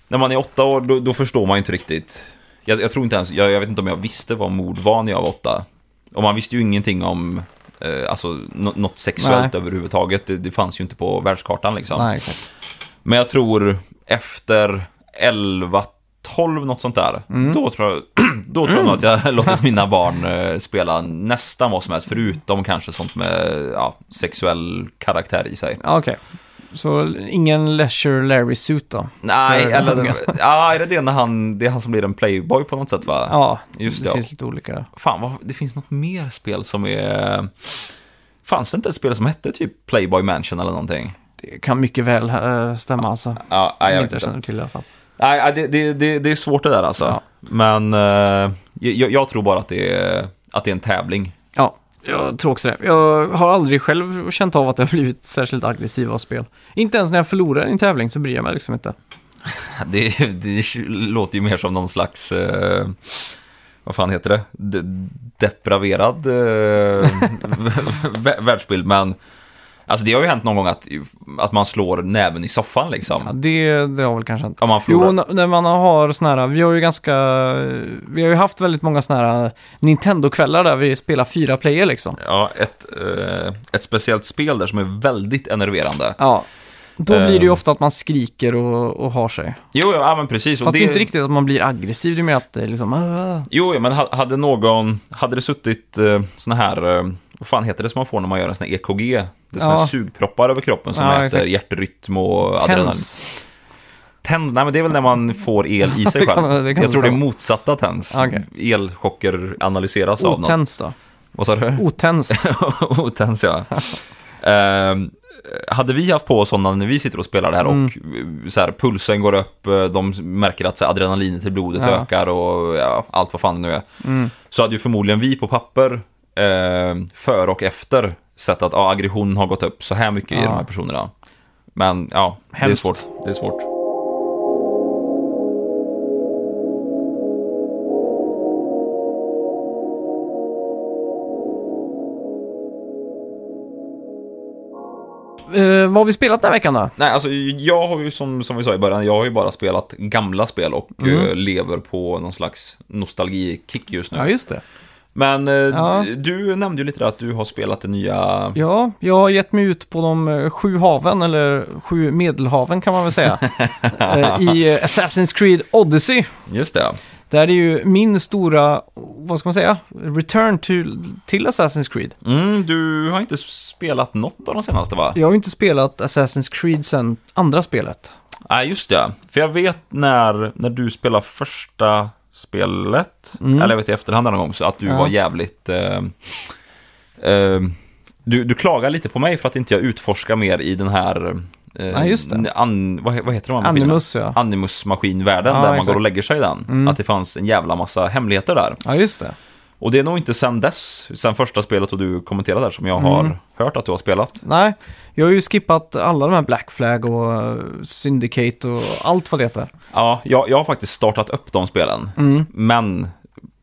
[SPEAKER 2] när man är åtta år, då, då förstår man ju inte riktigt. Jag, jag tror inte ens, jag, jag vet inte om jag visste vad mord var när jag var åtta. Och man visste ju ingenting om, eh, alltså nå- något sexuellt överhuvudtaget. Det, det fanns ju inte på världskartan liksom.
[SPEAKER 1] Nej.
[SPEAKER 2] Men jag tror efter 11, 12, något sånt där.
[SPEAKER 1] Mm.
[SPEAKER 2] Då tror jag, då tror jag nog att jag har låtit mina barn eh, spela nästan vad som helst, förutom kanske sånt med ja, sexuell karaktär i sig.
[SPEAKER 1] Ja, Okej. Så ingen Leisure Larry Suit då?
[SPEAKER 2] Nej, eller ja, är det det när han, det är han som blir en playboy på något sätt va?
[SPEAKER 1] Ja,
[SPEAKER 2] Just
[SPEAKER 1] det
[SPEAKER 2] det, ja.
[SPEAKER 1] finns lite olika.
[SPEAKER 2] Fan, vad, det finns något mer spel som är... Fanns det inte ett spel som hette typ Playboy Mansion eller någonting?
[SPEAKER 1] Det kan mycket väl eh, stämma alltså.
[SPEAKER 2] Ja, nej, jag vet
[SPEAKER 1] jag
[SPEAKER 2] inte.
[SPEAKER 1] känner till i alla fall.
[SPEAKER 2] Nej, det, det, det, det är svårt det där alltså.
[SPEAKER 1] Ja.
[SPEAKER 2] Men eh, jag, jag tror bara att det, är, att det är en tävling.
[SPEAKER 1] Ja, jag tror också det. Jag har aldrig själv känt av att jag har blivit särskilt aggressiv av spel. Inte ens när jag förlorar i en tävling så bryr jag mig liksom inte.
[SPEAKER 2] Det, det låter ju mer som någon slags... Eh, vad fan heter det? De, depraverad eh, vä- världsbild. Men alltså det har ju hänt någon gång att, att man slår näven i soffan liksom.
[SPEAKER 1] Ja, det, det har väl kanske hänt.
[SPEAKER 2] Om man förlorar.
[SPEAKER 1] Jo, n- när man har såna här, vi har ju ganska, vi har ju haft väldigt många såna här Nintendo-kvällar där vi spelar fyra player liksom.
[SPEAKER 2] Ja, ett, eh, ett speciellt spel där som är väldigt enerverande.
[SPEAKER 1] Ja, då
[SPEAKER 2] Eh.
[SPEAKER 1] blir det ju ofta att man skriker och, och har sig.
[SPEAKER 2] Jo, ja, men precis. och
[SPEAKER 1] Fast det är inte riktigt att man blir aggressiv, det är mer att det är liksom, "Ah."
[SPEAKER 2] Jo, ja, men ha- hade någon, hade det suttit eh, såna här, eh, vad fan heter det som man får när man gör en sån här EKG? Det är såna här
[SPEAKER 1] Ja.
[SPEAKER 2] sugproppar över kroppen som
[SPEAKER 1] Ja,
[SPEAKER 2] mäter
[SPEAKER 1] exakt.
[SPEAKER 2] hjärtrytm och adrenalin.
[SPEAKER 1] tens.
[SPEAKER 2] Tänd, nej men det är väl när man får el i sig själv.
[SPEAKER 1] det kan
[SPEAKER 2] Jag tror det är motsatta tens.
[SPEAKER 1] Okej.
[SPEAKER 2] Elchocker analyseras av något.
[SPEAKER 1] Otens då?
[SPEAKER 2] Vad sa du?
[SPEAKER 1] Otens.
[SPEAKER 2] Otens ja. Ehm, hade vi haft på oss sådana när vi sitter och spelar det här
[SPEAKER 1] Mm.
[SPEAKER 2] och så här, pulsen går upp, eh, de märker att så här, adrenalinet i blodet
[SPEAKER 1] Ja.
[SPEAKER 2] ökar och ja, allt vad fan det nu är.
[SPEAKER 1] Mm.
[SPEAKER 2] Så hade ju förmodligen vi på papper eh, före och efter sett att ja, aggressionen har gått upp så här mycket i
[SPEAKER 1] Ja.
[SPEAKER 2] de här personerna. Men ja,
[SPEAKER 1] Hemskt.
[SPEAKER 2] det är svårt. Det är svårt.
[SPEAKER 1] Eh, vad har vi spelat den här veckan då?
[SPEAKER 2] Nej, alltså jag har ju som, som vi sa i början, jag har ju bara spelat gamla spel och
[SPEAKER 1] Mm.
[SPEAKER 2] eh, lever på någon slags nostalgikick just nu.
[SPEAKER 1] Ja, just det.
[SPEAKER 2] Men eh,
[SPEAKER 1] Ja.
[SPEAKER 2] du nämnde ju lite där att du har spelat det nya...
[SPEAKER 1] Ja, jag har gett mig ut på de eh, sju haven, eller sju medelhaven kan man väl säga, eh, i Assassin's Creed Odyssey.
[SPEAKER 2] Just det.
[SPEAKER 1] Där är ju min stora, vad ska man säga, return till, till Assassin's Creed.
[SPEAKER 2] Mm, du har inte spelat något av de senaste va?
[SPEAKER 1] Jag har inte spelat Assassin's Creed sen andra spelet.
[SPEAKER 2] Nej, just det. För jag vet när, när du spelade första spelet,
[SPEAKER 1] Mm.
[SPEAKER 2] eller jag vet i efterhand någon gång, så att du
[SPEAKER 1] Ja.
[SPEAKER 2] var jävligt... Eh, eh, du, du klagar lite på mig för att inte jag utforskar mer i den här... Eh,
[SPEAKER 1] Ja, just det.
[SPEAKER 2] An, vad, vad heter de här?
[SPEAKER 1] Animus ja.
[SPEAKER 2] Animus-maskinvärlden
[SPEAKER 1] Ja,
[SPEAKER 2] där man
[SPEAKER 1] exakt.
[SPEAKER 2] går och lägger sig i den.
[SPEAKER 1] Mm.
[SPEAKER 2] Att det fanns en jävla massa hemligheter där.
[SPEAKER 1] Ja, just det.
[SPEAKER 2] Och det är nog inte sen dess, sen första spelet och du kommenterade där, som jag har
[SPEAKER 1] Mm.
[SPEAKER 2] hört att du har spelat.
[SPEAKER 1] Nej, jag har ju skippat alla de här Black Flag och eh, Syndicate och allt vad det heter.
[SPEAKER 2] Ja, jag, jag har faktiskt startat upp de spelen.
[SPEAKER 1] Mm.
[SPEAKER 2] Men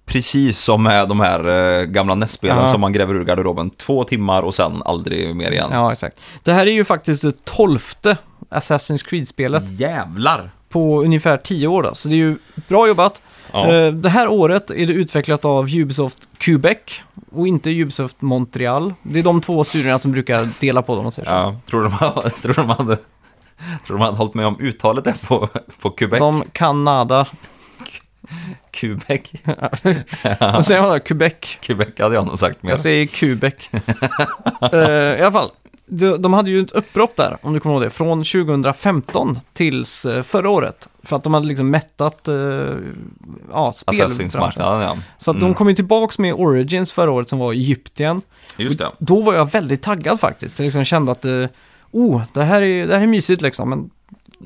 [SPEAKER 2] precis som med de här eh, gamla NES-spelen
[SPEAKER 1] Ja.
[SPEAKER 2] som man gräver ur garderoben, två timmar och sen aldrig mer igen.
[SPEAKER 1] Ja, exakt. Det här är ju faktiskt det tolfte Assassin's Creed-spelet
[SPEAKER 2] Jävlar!
[SPEAKER 1] på ungefär tio år då, så det är ju bra jobbat.
[SPEAKER 2] Ja.
[SPEAKER 1] Eh, Det här året är det utvecklat av Ubisoft Quebec och inte Ubisoft Montreal. Det är de två studierna som brukar dela på dem, man säger så.
[SPEAKER 2] ja. Tror, de, tror, de hade, tror de hade hållit med om uttalet där på, på Quebec?
[SPEAKER 1] De kan nada.
[SPEAKER 2] Quebec?
[SPEAKER 1] Vad säger man då? Quebec.
[SPEAKER 2] Quebec hade jag nog sagt mer.
[SPEAKER 1] Jag säger Quebec. Eh, I alla fall. De, de hade ju ett uppbrott där, om du kommer ihåg det, från 2015 tills eh, förra året. För att de hade liksom mättat uh, ja.
[SPEAKER 2] Assassin's-marknaden, ja.
[SPEAKER 1] Så att
[SPEAKER 2] Mm.
[SPEAKER 1] de kom ju tillbaks med Origins förra året som var i Egypten.
[SPEAKER 2] Just det.
[SPEAKER 1] Då var jag väldigt taggad faktiskt. Jag liksom kände att, eh, oh, det här, är, det här är mysigt liksom. Men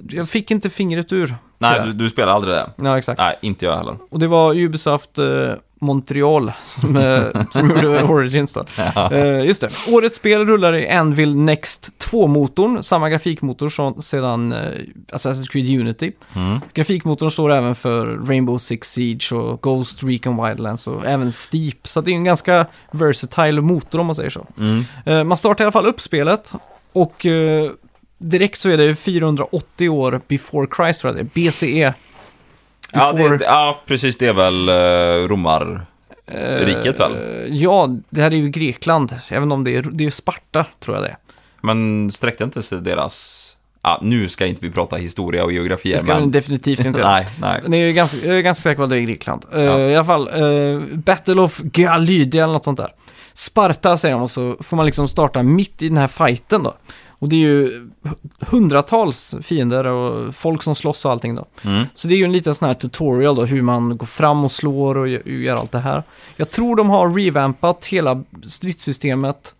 [SPEAKER 1] jag fick inte fingret ur.
[SPEAKER 2] Nej, du, du spelar aldrig det.
[SPEAKER 1] Ja, exakt.
[SPEAKER 2] Nej, inte jag heller.
[SPEAKER 1] Och det var Ubisoft eh, Montreal som, eh, som gjorde Origins då.
[SPEAKER 2] Ja.
[SPEAKER 1] Eh, just det. Årets spel rullar i Anvil Next 2-motorn, samma grafikmotor som sedan eh, Assassin's Creed Unity.
[SPEAKER 2] Mm.
[SPEAKER 1] Grafikmotorn står även för Rainbow Six Siege och Ghost Recon Wildlands och även Steep. Så det är en ganska versatile motor om man säger så.
[SPEAKER 2] Mm.
[SPEAKER 1] Eh, man startar i alla fall upp spelet och direkt så är det 480 år before Christ tror jag det är, BCE.
[SPEAKER 2] Ja,
[SPEAKER 1] Before-
[SPEAKER 2] det, ja, precis. Det är väl uh, romar...
[SPEAKER 1] Eh,
[SPEAKER 2] Riket väl?
[SPEAKER 1] Ja, det här är ju Grekland. Även om det är, det är Sparta, tror jag det är.
[SPEAKER 2] Men sträckte inte sig deras... Ja, nu ska inte vi prata historia och geografi
[SPEAKER 1] Det ska
[SPEAKER 2] men...
[SPEAKER 1] definitivt inte
[SPEAKER 2] nej, nej.
[SPEAKER 1] Men det är ju ganska, jag är ganska säker på att det är Grekland. Eh,
[SPEAKER 2] Ja.
[SPEAKER 1] I alla fall, uh, Battle of Galydia eller något sånt där. Sparta säger de och så får man liksom starta mitt i den här fighten då. Och det är ju hundratals fiender och folk som slåss och allting då.
[SPEAKER 2] Mm.
[SPEAKER 1] Så det är ju en liten sån här tutorial då, hur man går fram och slår och gör, allt det här. Jag tror de har revampat hela stridssystemet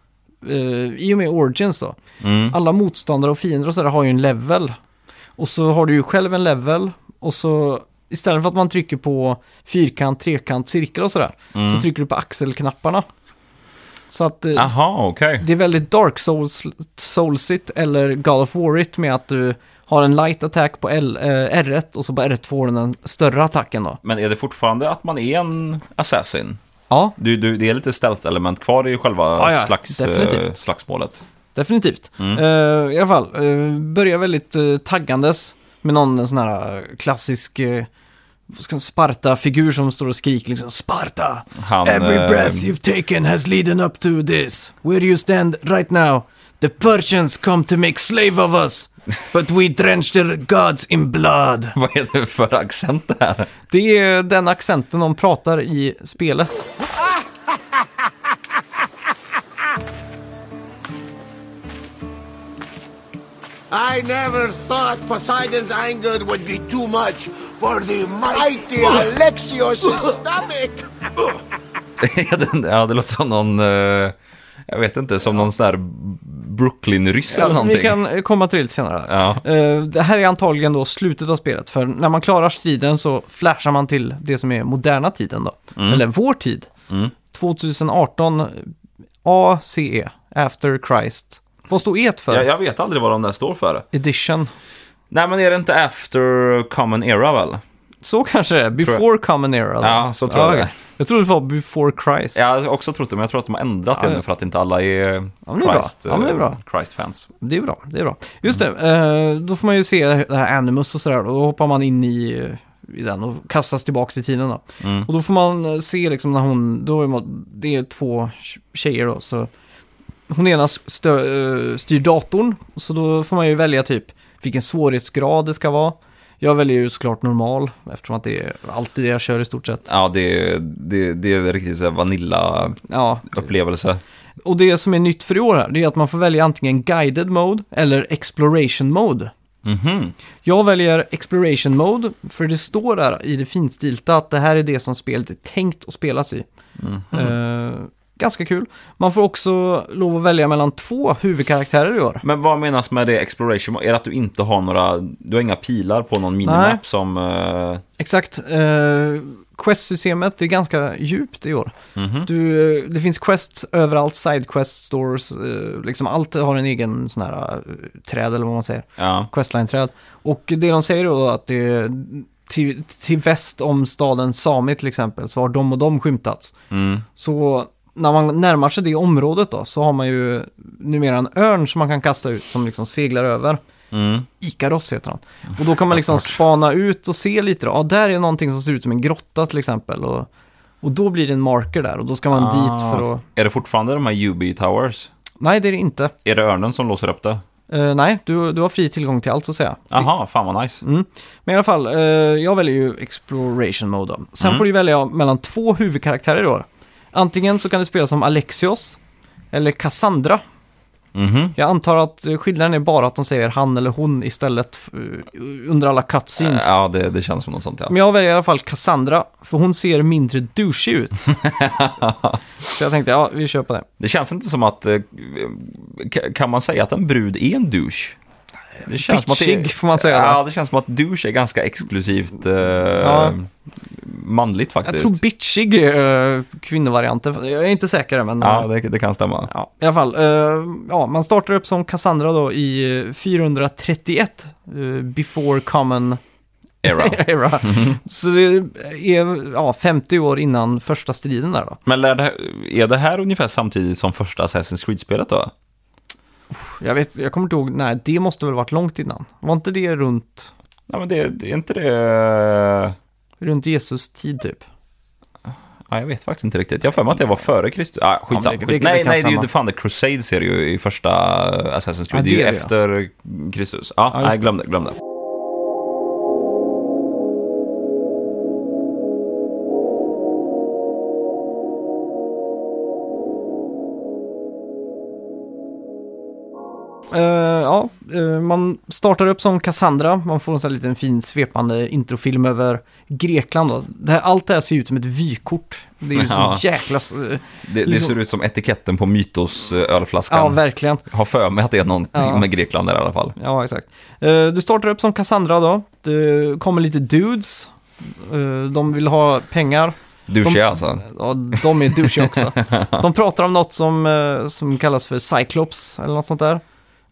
[SPEAKER 1] eh, i och med Origins då.
[SPEAKER 2] Mm.
[SPEAKER 1] Alla motståndare och fiender och sådär har ju en level. Och så har du ju själv en level och så istället för att man trycker på fyrkant, trekant, cirkel och sådär
[SPEAKER 2] Mm.
[SPEAKER 1] så trycker du på axelknapparna. Så att eh,
[SPEAKER 2] Aha, okej.
[SPEAKER 1] det är väldigt Dark Souls, Soulsigt eller God of War-igt med att du har en light attack på L, eh, R1 och så på R2 får den den större attacken då.
[SPEAKER 2] Men är det fortfarande att man är en assassin?
[SPEAKER 1] Ja,
[SPEAKER 2] Du, du, det är lite stealth-element kvar i själva
[SPEAKER 1] Ja, ja,
[SPEAKER 2] slags,
[SPEAKER 1] definitivt.
[SPEAKER 2] eh, slagsmålet.
[SPEAKER 1] definitivt.
[SPEAKER 2] Mm.
[SPEAKER 1] Eh, I alla fall, uh, börjar väldigt uh, taggandes med någon sån här klassisk uh, Sparta-figur som står och skriker liksom Sparta!
[SPEAKER 2] Han,
[SPEAKER 1] Every
[SPEAKER 2] eh,
[SPEAKER 1] breath you've taken has leadden up to this. Where you stand right now. The Persians come to make slave of us. But we drench their gods in blood.
[SPEAKER 2] Vad är det för accent det här?
[SPEAKER 1] Det är den accenten de pratar i spelet.
[SPEAKER 3] I never thought Poseidon's anger would be too much for the mighty Alexios' stomach.
[SPEAKER 2] Ja, det låter som någon, eh, jag vet inte, som någon sån där Brooklyn-ryss eller
[SPEAKER 1] Ja,
[SPEAKER 2] någonting.
[SPEAKER 1] vi kan komma till det senare.
[SPEAKER 2] Ja.
[SPEAKER 1] Eh, Det här är antagligen då slutet av spelet, för när man klarar striden så flashar man till det som är moderna tiden då. Eller vår tid.
[SPEAKER 2] Mm.
[SPEAKER 1] 2018 ACE, After Christ. Vad står E för?
[SPEAKER 2] Jag, jag vet aldrig vad de där står för.
[SPEAKER 1] Edition.
[SPEAKER 2] Nej, men är det inte after common era väl?
[SPEAKER 1] Så kanske det är. Before Common Era. då.
[SPEAKER 2] Ja, så tror jag det
[SPEAKER 1] okej. Jag trodde det var Before Christ.
[SPEAKER 2] Jag har också trott det, men jag tror att de har ändrat
[SPEAKER 1] Ja,
[SPEAKER 2] det nu för att inte alla är. Christ,
[SPEAKER 1] Ja, är
[SPEAKER 2] eh,
[SPEAKER 1] bra.
[SPEAKER 2] Christ-fans.
[SPEAKER 1] Det är bra, det är bra. Just det, eh, då får man ju se det här Animus och sådär. och Då hoppar man in i, eh, i den och kastas tillbaka i tiden då.
[SPEAKER 2] Mm.
[SPEAKER 1] Och då får man eh, se liksom när hon, då är man, det är två tjejer då, så hon ena stö, eh, styr datorn, så då får man ju välja typ vilken svårighetsgrad det ska vara. Jag väljer ju såklart normal, eftersom att det är alltid det jag kör i stort sett.
[SPEAKER 2] Ja, det, är- det, det är riktigt så vanilla-upplevelse.
[SPEAKER 1] Ja, och det som är nytt för i år här, det är att man får välja antingen guided mode eller exploration mode.
[SPEAKER 2] Mhm.
[SPEAKER 1] Jag väljer exploration mode, för det står där i det finstilta att det här är det som spelet är tänkt att spelas i.
[SPEAKER 2] Mhm.
[SPEAKER 1] Eh, ganska kul. Man får också lov att välja mellan två huvudkaraktärer i år.
[SPEAKER 2] Men vad menas med det exploration? Är det att du inte har några, du har inga pilar på någon minimap som... eh,
[SPEAKER 1] Exakt. Uh, Quest-systemet är ganska djupt i år.
[SPEAKER 2] mhm.
[SPEAKER 1] Du, eh, det finns quests överallt, sidequest stores, eh, liksom allt har en egen sån här träd eller vad man säger.
[SPEAKER 2] Ja.
[SPEAKER 1] Questline-träd. Och det de säger då att det är till, till väst om staden Sami till exempel så har de och de skymtats.
[SPEAKER 2] Mm.
[SPEAKER 1] Så när man närmar sig det området då så har man ju numera en örn som man kan kasta ut som liksom seglar över.
[SPEAKER 2] Mm.
[SPEAKER 1] Ikaros heter han. Och då kan man liksom spana ut och se lite då. Ja, där är någonting som ser ut som en grotta till exempel. Och, och då blir det en marker där och då ska man
[SPEAKER 2] Ah.
[SPEAKER 1] dit för att...
[SPEAKER 2] Är det fortfarande de här UB Towers?
[SPEAKER 1] Nej, det är det inte.
[SPEAKER 2] Är det örnen som låser upp det?
[SPEAKER 1] Eh, nej, du, du har fri tillgång till allt så att säga.
[SPEAKER 2] Aha, fan vad nice.
[SPEAKER 1] Mm. Men i alla fall, eh, jag väljer ju Exploration Mode då. Sen
[SPEAKER 2] Mm.
[SPEAKER 1] får du välja mellan två huvudkaraktärer år. Antingen så kan du spela som Alexios eller Cassandra.
[SPEAKER 2] Mhm.
[SPEAKER 1] Jag antar att skillnaden är bara att de säger han eller hon istället eh, under alla cutscenes.
[SPEAKER 2] Ja, det, det känns som något sånt ja.
[SPEAKER 1] Men jag väljer i alla fall Cassandra, för hon ser mindre douchig ut. så jag tänkte, ja, vi kör på det.
[SPEAKER 2] Det känns inte som att... eh, ka- Kan man säga att en brud är en douche? Det känns att det,
[SPEAKER 1] Bitchig, får man säga
[SPEAKER 2] Ja, det känns som att douche är ganska exklusivt eh,
[SPEAKER 1] Ja.
[SPEAKER 2] manligt
[SPEAKER 1] Jag
[SPEAKER 2] faktiskt.
[SPEAKER 1] tror bitchig är uh, kvinnovarianten. Jag är inte säker men...
[SPEAKER 2] Ja, det, det kan stämma.
[SPEAKER 1] Ja, i alla fall. eh, ja, man startar upp som Cassandra då i eh, 431, eh, before common
[SPEAKER 2] Era.
[SPEAKER 1] era. Så det är ja, 50 år innan första striden där då.
[SPEAKER 2] Men det, är det här ungefär samtidigt som första Assassin's Creed-spelet då?
[SPEAKER 1] Jag vet, jag kommer inte ihåg, nej det måste väl varit långt innan. Var inte det runt,
[SPEAKER 2] Nej, men det, det är inte det...
[SPEAKER 1] runt Jesus tid typ?
[SPEAKER 2] Ja, jag vet faktiskt inte riktigt. Jag har för mig att det var före Kristus. Ah, skitsamma.
[SPEAKER 1] Ja, det- det-
[SPEAKER 2] nej, nej, det är ju fan The Crusades är det ju i första Assassin's Creed.
[SPEAKER 1] Ja,
[SPEAKER 2] det är ju
[SPEAKER 1] det
[SPEAKER 2] efter Kristus. Ja,
[SPEAKER 1] Ja,
[SPEAKER 2] nej, glöm det, glöm det.
[SPEAKER 1] Eh, ja, eh, man startar upp som Cassandra. Man får en sån här liten fin svepande introfilm över Grekland. Då. Det här, allt det här ser ut som ett vykort. Det är ju
[SPEAKER 2] Ja.
[SPEAKER 1] så jäkla... eh,
[SPEAKER 2] Det, det
[SPEAKER 1] Liksom-
[SPEAKER 2] ser ut som etiketten på Mytos ölflaskan.
[SPEAKER 1] Ja, verkligen.
[SPEAKER 2] har för mig att det är någonting
[SPEAKER 1] Ja.
[SPEAKER 2] med Grekland där i alla fall.
[SPEAKER 1] Ja, exakt. Du startar upp som Cassandra då. Det kommer lite dudes. De vill ha pengar.
[SPEAKER 2] Douche
[SPEAKER 1] De-
[SPEAKER 2] alltså.
[SPEAKER 1] Ja, de är douchiga också. De pratar om något som, som kallas för Cyclops eller något sånt där.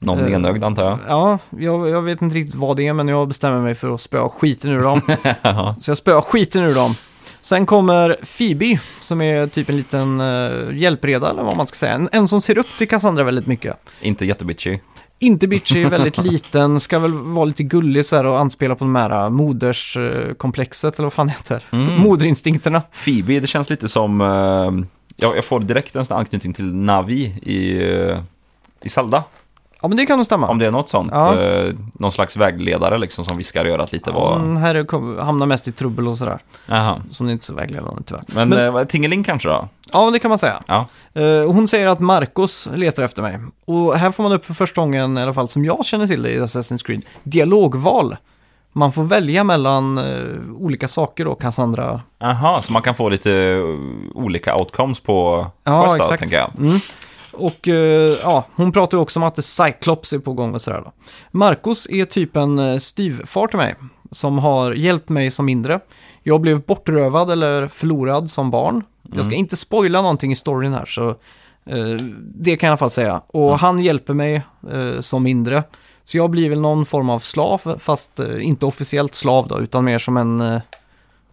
[SPEAKER 2] Någon
[SPEAKER 1] Eh,
[SPEAKER 2] enögd antar jag.
[SPEAKER 1] Ja, jag, jag vet inte riktigt vad det är, men jag bestämmer mig för att spöa skiten ur dem. Så jag spöar skiten ur dem. Sen kommer Phoebe, som är typ en liten uh, hjälpreda, eller vad man ska säga. En, en som ser upp till Cassandra väldigt mycket.
[SPEAKER 2] Inte jättebitchy.
[SPEAKER 1] Inte bitchy, väldigt liten, ska väl vara lite gullig så här och anspela på de här uh, moderskomplexet, eller vad fan heter.
[SPEAKER 2] Mm.
[SPEAKER 1] Moderinstinkterna.
[SPEAKER 2] Phoebe, det känns lite som... eh, jag, jag får direkt en sån anknytning till Navi i, eh, i Zelda.
[SPEAKER 1] Ja, men det kan nog stämma.
[SPEAKER 2] Om det är något sånt.
[SPEAKER 1] Ja.
[SPEAKER 2] eh, någon slags vägledare liksom som viskar i örat lite vad...
[SPEAKER 1] Mm, här är, kom, hamnar mest i trubbel och sådär.
[SPEAKER 2] Jaha.
[SPEAKER 1] Som är inte så vägledande tyvärr.
[SPEAKER 2] Men,
[SPEAKER 1] Men-
[SPEAKER 2] eh, Tingeling kanske då?
[SPEAKER 1] Ja, det kan man säga.
[SPEAKER 2] Ja.
[SPEAKER 1] Eh, hon säger att Marcos letar efter mig. Och här får man upp för första gången, i alla fall som jag känner till det i Assassin's Creed, dialogval. Man får välja mellan eh, olika saker då, Cassandra.
[SPEAKER 2] Aha, så man kan få lite eh, olika outcomes på
[SPEAKER 1] Ja,
[SPEAKER 2] quest då,
[SPEAKER 1] exakt.
[SPEAKER 2] tänker jag.
[SPEAKER 1] Mm. Och eh, ja, hon pratar också om att det Cyclops är på gång och sådär då. Marcos är typ en eh, styvfar till mig, som har hjälpt mig som mindre. Jag blev bortrövad eller förlorad som barn. Jag ska inte spoila någonting i storyn här, så eh, det kan jag i alla fall säga. Och han hjälper mig eh, som mindre. Så jag blir väl någon form av slav, fast eh, inte officiellt slav då, utan mer som en eh,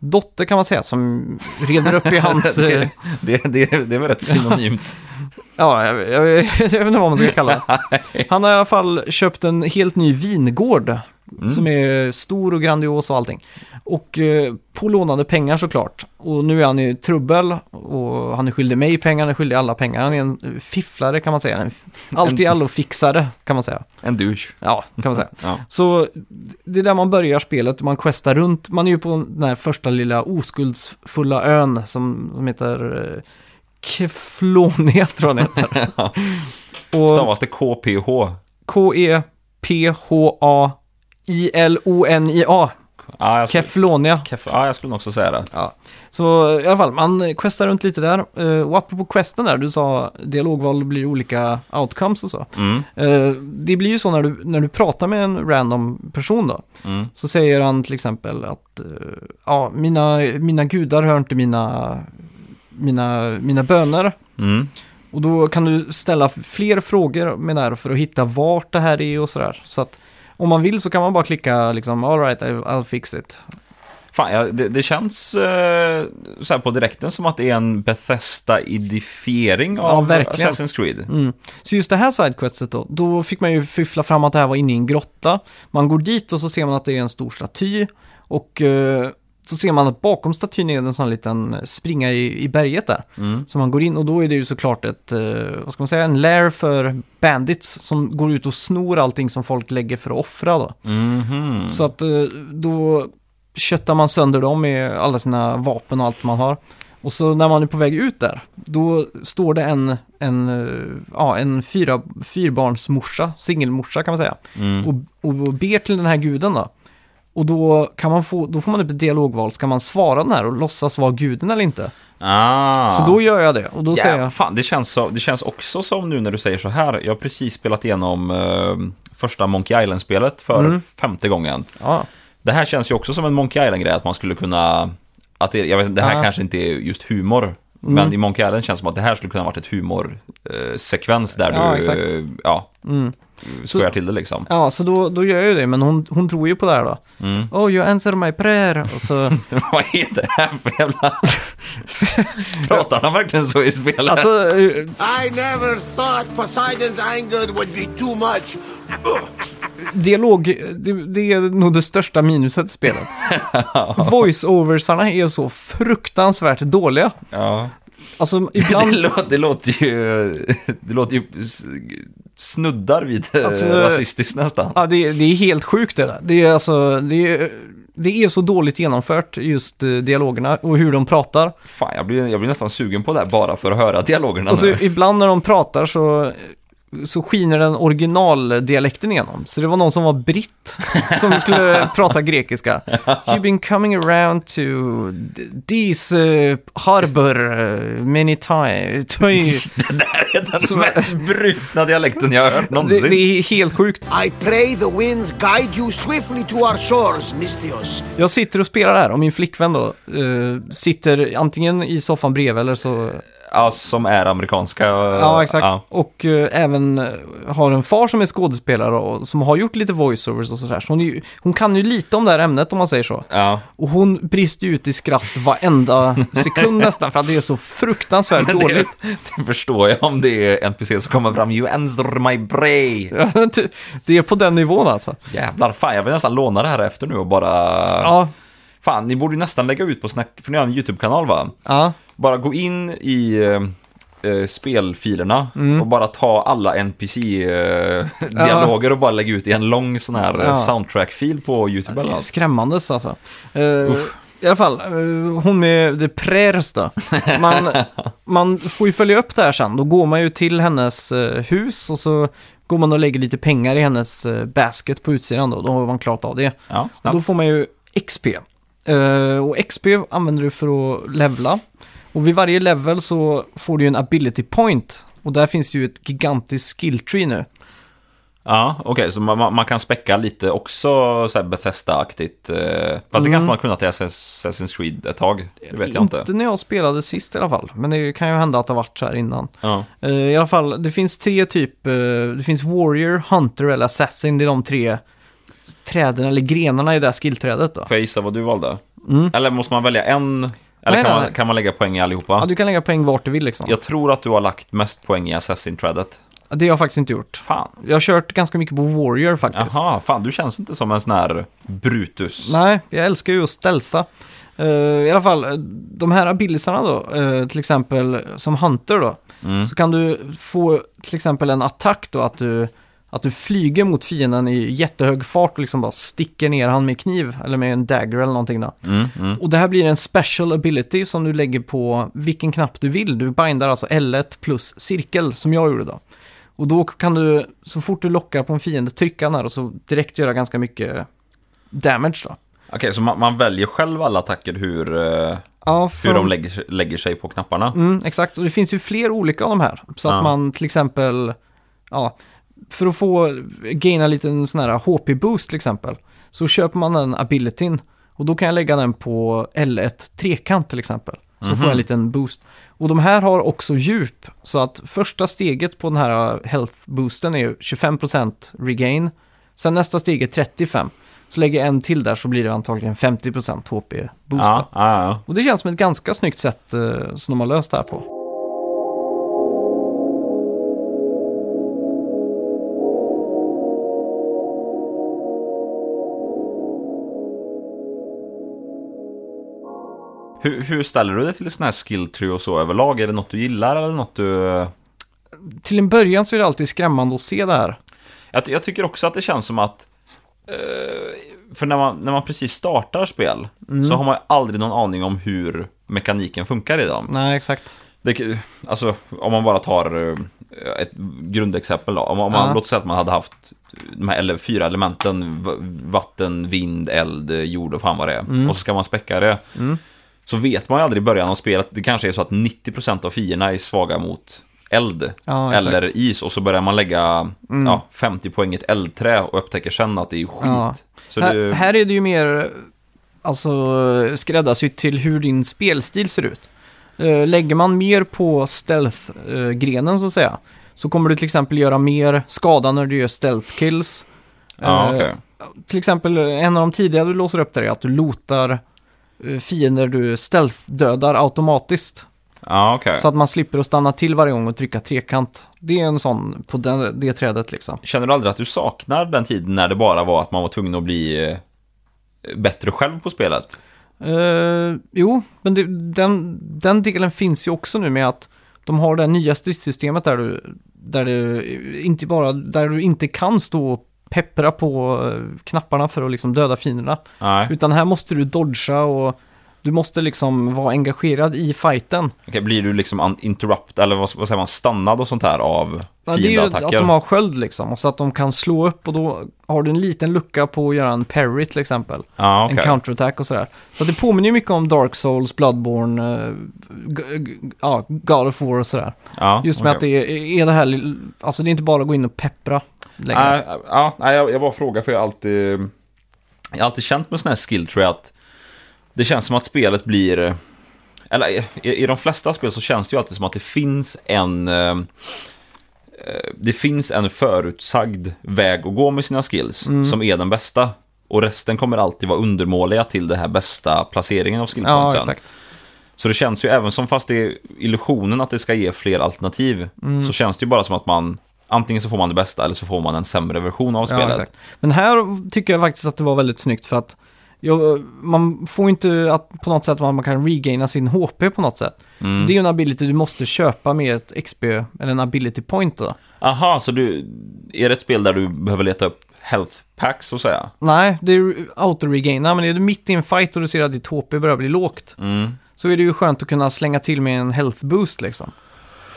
[SPEAKER 1] dotter kan man säga, som reder upp i hans... eh,
[SPEAKER 2] det, det, det, det är väl rätt synonymt.
[SPEAKER 1] Ja, jag, jag, jag vet inte vad man ska kalla det. Han har i alla fall köpt en helt ny vingård. Som är stor och grandios och allting. Och eh, på lånade pengar såklart. Och nu är han i trubbel. Och han är skyldig mig pengar, han är skyldig alla pengar. Han är en fifflare kan man säga. En allt i allo fixare kan man säga.
[SPEAKER 2] En douche.
[SPEAKER 1] Ja, kan man säga.
[SPEAKER 2] Ja.
[SPEAKER 1] Så det är där man börjar spelet, man questar runt. Man är ju på den här första lilla oskuldsfulla ön som, som heter eh, Keflonia tror jag den heter. Och
[SPEAKER 2] Stavas det KPH?
[SPEAKER 1] K-E-P-H-A-I-L-O-N-I-A.
[SPEAKER 2] Ja, jag skulle,
[SPEAKER 1] Keflonia.
[SPEAKER 2] Kef, ja, jag skulle nog också säga det.
[SPEAKER 1] Ja. Så i alla fall, man questar runt lite där. Eh, Och apropå questen där, du sa dialogval blir olika outcomes och så.
[SPEAKER 2] Mm,
[SPEAKER 1] Eh, Det blir ju så när du, när du pratar med en random person då.
[SPEAKER 2] mm.
[SPEAKER 1] Så säger han till exempel att eh, ja, mina, mina gudar hör inte mina, mina, mina böner.
[SPEAKER 2] Mm.
[SPEAKER 1] Och då kan du ställa fler frågor med det här för att hitta vart det här är och sådär. Så att om man vill så kan man bara klicka liksom all right, I'll, fix it.
[SPEAKER 2] Fan, ja, det, det känns eh, så på direkten som att det är en Bethesda-idifiering
[SPEAKER 1] Ja,
[SPEAKER 2] av
[SPEAKER 1] verkligen.
[SPEAKER 2] Assassin's Creed.
[SPEAKER 1] Mm. Så just det här sidequestet då, då fick man ju fiffla fram att det här var inne i en grotta. Man går dit och så ser man att det är en stor staty. Och eh, så ser man att bakom statyn är det en sån liten springa i, i berget där.
[SPEAKER 2] Mm.
[SPEAKER 1] Så man går in och då är det ju såklart ett, eh, vad ska man säga, en lair för bandits som går ut och snor allting som folk lägger för att offra då.
[SPEAKER 2] Mhm.
[SPEAKER 1] Så att eh, då köttar man sönder dem med alla sina vapen och allt man har. Och så när man är på väg ut där, då står det en, en, eh, ja, en fyra, fyrbarnsmorsa, singelmorsa kan man säga,
[SPEAKER 2] Mm.
[SPEAKER 1] och, och ber till den här guden då. Och då, kan man få, då får man upp ett dialogval, ska man svara den här och låtsas vara guden eller inte?
[SPEAKER 2] Ah.
[SPEAKER 1] Så då gör jag det, och då säger
[SPEAKER 2] Ja,
[SPEAKER 1] jag,
[SPEAKER 2] fan, det, känns så, det känns också som nu när du säger så här. Jag har precis spelat igenom eh, första Monkey Island-spelet för
[SPEAKER 1] Mm.
[SPEAKER 2] femte gången.
[SPEAKER 1] ja,
[SPEAKER 2] Det här känns ju också som en Monkey Island-grej, att man skulle kunna... Att det, jag vet, det här
[SPEAKER 1] Ja.
[SPEAKER 2] kanske inte är just humor,
[SPEAKER 1] Mm.
[SPEAKER 2] men i Monkey Island känns det som att det här skulle kunna varit ett humorsekvens där
[SPEAKER 1] Ja,
[SPEAKER 2] du
[SPEAKER 1] exakt.
[SPEAKER 2] eh, ja,
[SPEAKER 1] mm.
[SPEAKER 2] Skojar till det liksom.
[SPEAKER 1] ja så då, då gör jag ju det, men hon, hon tror ju på det här då.
[SPEAKER 2] Mm.
[SPEAKER 1] Oh, you answer my prayer. Och så,
[SPEAKER 2] Vad är det här för jävla... Pratar han verkligen så i spelet?
[SPEAKER 1] alltså, eh,
[SPEAKER 3] I never thought Poseidon's anger would be too much.
[SPEAKER 1] dialog, det, det är nog det största minuset i spelet. Voice-oversarna är så fruktansvärt dåliga.
[SPEAKER 2] Ja.
[SPEAKER 1] Alltså
[SPEAKER 2] Det,
[SPEAKER 1] ibland...
[SPEAKER 2] låter, det låter ju... Det låter ju snuddar vid eh,
[SPEAKER 1] Alltså,
[SPEAKER 2] rasistiskt nästan.
[SPEAKER 1] Ja, det, är- det är helt sjukt det där. Det är alltså... Det är, det är så dåligt genomfört, just eh, dialogerna och hur de pratar.
[SPEAKER 2] Fan, jag blir, jag blir nästan sugen på det här bara för att höra dialogerna
[SPEAKER 1] Och så
[SPEAKER 2] nu.
[SPEAKER 1] ibland när de pratar så, så skiner den originaldialekten igenom. Så det var någon som var britt som skulle prata grekiska. You've been coming around to these uh, harbor uh, many times.
[SPEAKER 2] Det där är den
[SPEAKER 1] Så-
[SPEAKER 2] mest brutna dialekten jag har hört
[SPEAKER 1] Det,
[SPEAKER 2] någonsin.
[SPEAKER 1] det är helt sjukt.
[SPEAKER 3] I pray the winds guide you swiftly to our shores, Mystios.
[SPEAKER 1] Jag sitter och spelar här och min flickvän då eh, sitter antingen i soffan bredvid eller så...
[SPEAKER 2] Ja, som är amerikanska.
[SPEAKER 1] Ja, exakt.
[SPEAKER 2] Ja.
[SPEAKER 1] Och eh, även eh, har en far som är skådespelare och som har gjort lite voiceovers och sådär. Så hon, är ju, hon kan ju lite om det här ämnet om man säger så.
[SPEAKER 2] ja.
[SPEAKER 1] Och hon brister ju ut i skratt varenda sekund nästan för att det är så fruktansvärt
[SPEAKER 2] Men det,
[SPEAKER 1] dåligt.
[SPEAKER 2] det förstår jag om det är NPC som kommer fram. You answer my bray.
[SPEAKER 1] det är på den nivån alltså.
[SPEAKER 2] Jävlar, fan jag vill nästan låna det här efter nu och bara...
[SPEAKER 1] Ja,
[SPEAKER 2] Fan, ni borde ju nästan lägga ut på Snack, för ni har en YouTube-kanal va?
[SPEAKER 1] ja,
[SPEAKER 2] Bara gå in i eh, eh, spelfilerna
[SPEAKER 1] Mm.
[SPEAKER 2] och bara ta alla NPC-dialoger och bara lägga ut i en lång sån här eh,
[SPEAKER 1] Ja.
[SPEAKER 2] soundtrack-fil på YouTube
[SPEAKER 1] det
[SPEAKER 2] eller
[SPEAKER 1] är skrämmandes alltså. Eh, I alla fall, eh, hon med det prärs då. Man, man får ju följa upp det här sen. Då går man ju till hennes eh, hus och så går man och lägger lite pengar i hennes eh, basket på utsidan då. Då har man klarat av det.
[SPEAKER 2] Ja,
[SPEAKER 1] då får man ju XP. Eh, och XP använder du för att levla. Och vid varje level så får du ju en ability point. Och där finns det ju ett gigantiskt skill tree nu.
[SPEAKER 2] Ja, okej, så man, man kan späcka lite också så här Bethesda-aktigt. Eh, fast det
[SPEAKER 1] Mm.
[SPEAKER 2] kanske man kunnat i Assassin's Creed ett tag. Det vet jag inte.
[SPEAKER 1] Inte när jag spelade sist i alla fall. Men det kan ju hända att det har varit så här innan.
[SPEAKER 2] Ja.
[SPEAKER 1] Eh, I alla fall, det finns tre typ. eh, det finns Warrior, Hunter eller Assassin. Det är de tre träden eller grenarna i det här skillträdet då.
[SPEAKER 2] Får jag gissa vad du valde?
[SPEAKER 1] Mm.
[SPEAKER 2] Eller måste man välja en? Eller kan, man, kan man lägga poäng i allihopa?
[SPEAKER 1] Ja, du kan lägga poäng vart du vill liksom.
[SPEAKER 2] Jag tror att du har lagt mest poäng i Assassin-trädet.
[SPEAKER 1] Det har jag faktiskt inte gjort.
[SPEAKER 2] Fan.
[SPEAKER 1] Jag har kört ganska mycket på Warrior faktiskt.
[SPEAKER 2] Jaha, fan du känns inte som en sån här Brutus.
[SPEAKER 1] Nej, jag älskar ju att stealtha. Eh, I alla fall, eh, de här abilisarna då, eh, till exempel som Hunter då,
[SPEAKER 2] Mm.
[SPEAKER 1] så kan du få till exempel en attack då, att du, att du flyger mot fienden i jättehög fart och liksom bara sticker ner han med kniv eller med en dagger eller någonting då.
[SPEAKER 2] Mm, mm.
[SPEAKER 1] Och det här blir en special ability som du lägger på vilken knapp du vill. Du bindar alltså L1 plus cirkel som jag gjorde då. Och då kan du, så fort du lockar på en fiende, trycka den här och så direkt göra ganska mycket damage då.
[SPEAKER 2] Okej, så man, man väljer själv alla attacker hur, eh,
[SPEAKER 1] Ja,
[SPEAKER 2] hur
[SPEAKER 1] för-
[SPEAKER 2] de lägger, lägger sig på knapparna.
[SPEAKER 1] Mm, exakt, och det finns ju fler olika av de här. Så
[SPEAKER 2] Ja.
[SPEAKER 1] att man till exempel, ja, för att få gaina lite en sån här HP-boost till exempel, så köper man den abilityn. Och då kan jag lägga den på L1 trekant till exempel. Så får jag en liten boost. Och de här har också djup. Så att första steget på den här health boosten är 25% regain. Sen nästa steg är 35. Så lägger jag en till där så blir det antagligen 50% HP boost.
[SPEAKER 2] Ja, ja, ja.
[SPEAKER 1] Och det känns som ett ganska snyggt sätt eh, som de har löst det här på.
[SPEAKER 2] Hur, hur ställer du dig till sån här skill tree och så överlag? Är det något du gillar eller något du...
[SPEAKER 1] Till en början så är det alltid skrämmande att se det här.
[SPEAKER 2] Jag, jag tycker också att det känns som att... Eh, för när man, när man precis startar spel så har man aldrig någon aning om hur mekaniken funkar i dem.
[SPEAKER 1] Nej, exakt.
[SPEAKER 2] Det, alltså, om man bara tar eh, ett grundexempel då. Om, om man,
[SPEAKER 1] Ja.
[SPEAKER 2] Låt säga att man hade haft de här ele- fyra elementen, vatten, vind, eld, jord och fan vad det är.
[SPEAKER 1] Mm.
[SPEAKER 2] Och så ska man späcka det. Så vet man ju aldrig i början av spelet, det kanske är så att 90% av fienderna är svaga mot eld
[SPEAKER 1] Ja. Mm.
[SPEAKER 2] eller is och så börjar man lägga ja, 50 poäng i ett eldträ och upptäcker sen att det är skit.
[SPEAKER 1] Ja. Här,
[SPEAKER 2] det,
[SPEAKER 1] här är det ju mer alltså, skräddarsytt till hur din spelstil ser ut. Eh, lägger man mer på stealth-grenen så att säga, så kommer du till exempel göra mer skada när du gör stealth kills.
[SPEAKER 2] ja,
[SPEAKER 1] Eh,
[SPEAKER 2] okej.
[SPEAKER 1] Till exempel, en av de tidiga du låser upp där är att du lotar eh, fiender du stealth-dödar automatiskt.
[SPEAKER 2] Ja, okej.
[SPEAKER 1] Så att man slipper att stanna till varje gång och trycka trekant. Det är en sån på den, det trädet liksom.
[SPEAKER 2] Känner du aldrig att du saknar den tiden när det bara var att man var tvungen att bli eh, bättre själv på spelet?
[SPEAKER 1] Eh, jo, men det, den, den delen finns ju också nu med att de har det nya stridssystemet där du, där du inte bara, där du inte kan stå och peppra på knapparna för att liksom döda fienderna.
[SPEAKER 2] Nej.
[SPEAKER 1] Utan här måste du dodga och du måste liksom vara engagerad i fighten.
[SPEAKER 2] Okej, blir du liksom interrupt, eller vad, vad säger man, stannad och sånt här av
[SPEAKER 1] Ja, det är ju
[SPEAKER 2] fiendeattacker?
[SPEAKER 1] att de har sköld liksom, och så att de kan slå upp och då har du en liten lucka på att göra en parry till exempel.
[SPEAKER 2] Ja, okej.
[SPEAKER 1] En counterattack och sådär. Så det påminner ju mycket om Dark Souls, Bloodborne, g- ja, God of War och sådär.
[SPEAKER 2] Ja,
[SPEAKER 1] Just med
[SPEAKER 2] okej.
[SPEAKER 1] att det är, är det här, alltså det är inte bara att gå in och peppra längre.
[SPEAKER 2] Ja, nej, jag, jag bara frågar för jag har alltid, jag har alltid känt med sån här skill tror jag att det känns som att spelet blir, eller i, i de flesta spel så känns det ju alltid som att det finns en, eh, eh, det finns en förutsagd väg att gå med sina skills
[SPEAKER 1] Mm.
[SPEAKER 2] som är den bästa. Och resten kommer alltid vara undermåliga till det här bästa placeringen av
[SPEAKER 1] ja,
[SPEAKER 2] skillpointsen.
[SPEAKER 1] exakt.
[SPEAKER 2] Så det känns ju, även som fast det är illusionen att det ska ge fler alternativ,
[SPEAKER 1] Mm.
[SPEAKER 2] så känns det ju bara som att man, antingen så får man det bästa eller så får man en sämre version av
[SPEAKER 1] Ja,
[SPEAKER 2] spelet.
[SPEAKER 1] exakt. Men här tycker jag faktiskt att det var väldigt snyggt för att jag, man får inte att på något sätt att man kan regaina sin HP på något sätt.
[SPEAKER 2] Mm.
[SPEAKER 1] Så det är ju en ability du måste köpa med ett XP, eller en ability point då.
[SPEAKER 2] Aha, så du, är det ett spel där du behöver leta upp health packs så att säga?
[SPEAKER 1] Nej, det är auto-regaina, men är du mitt i en fight och du ser att ditt HP börjar bli lågt,
[SPEAKER 2] Mm.
[SPEAKER 1] så är det ju skönt att kunna slänga till med en health boost liksom.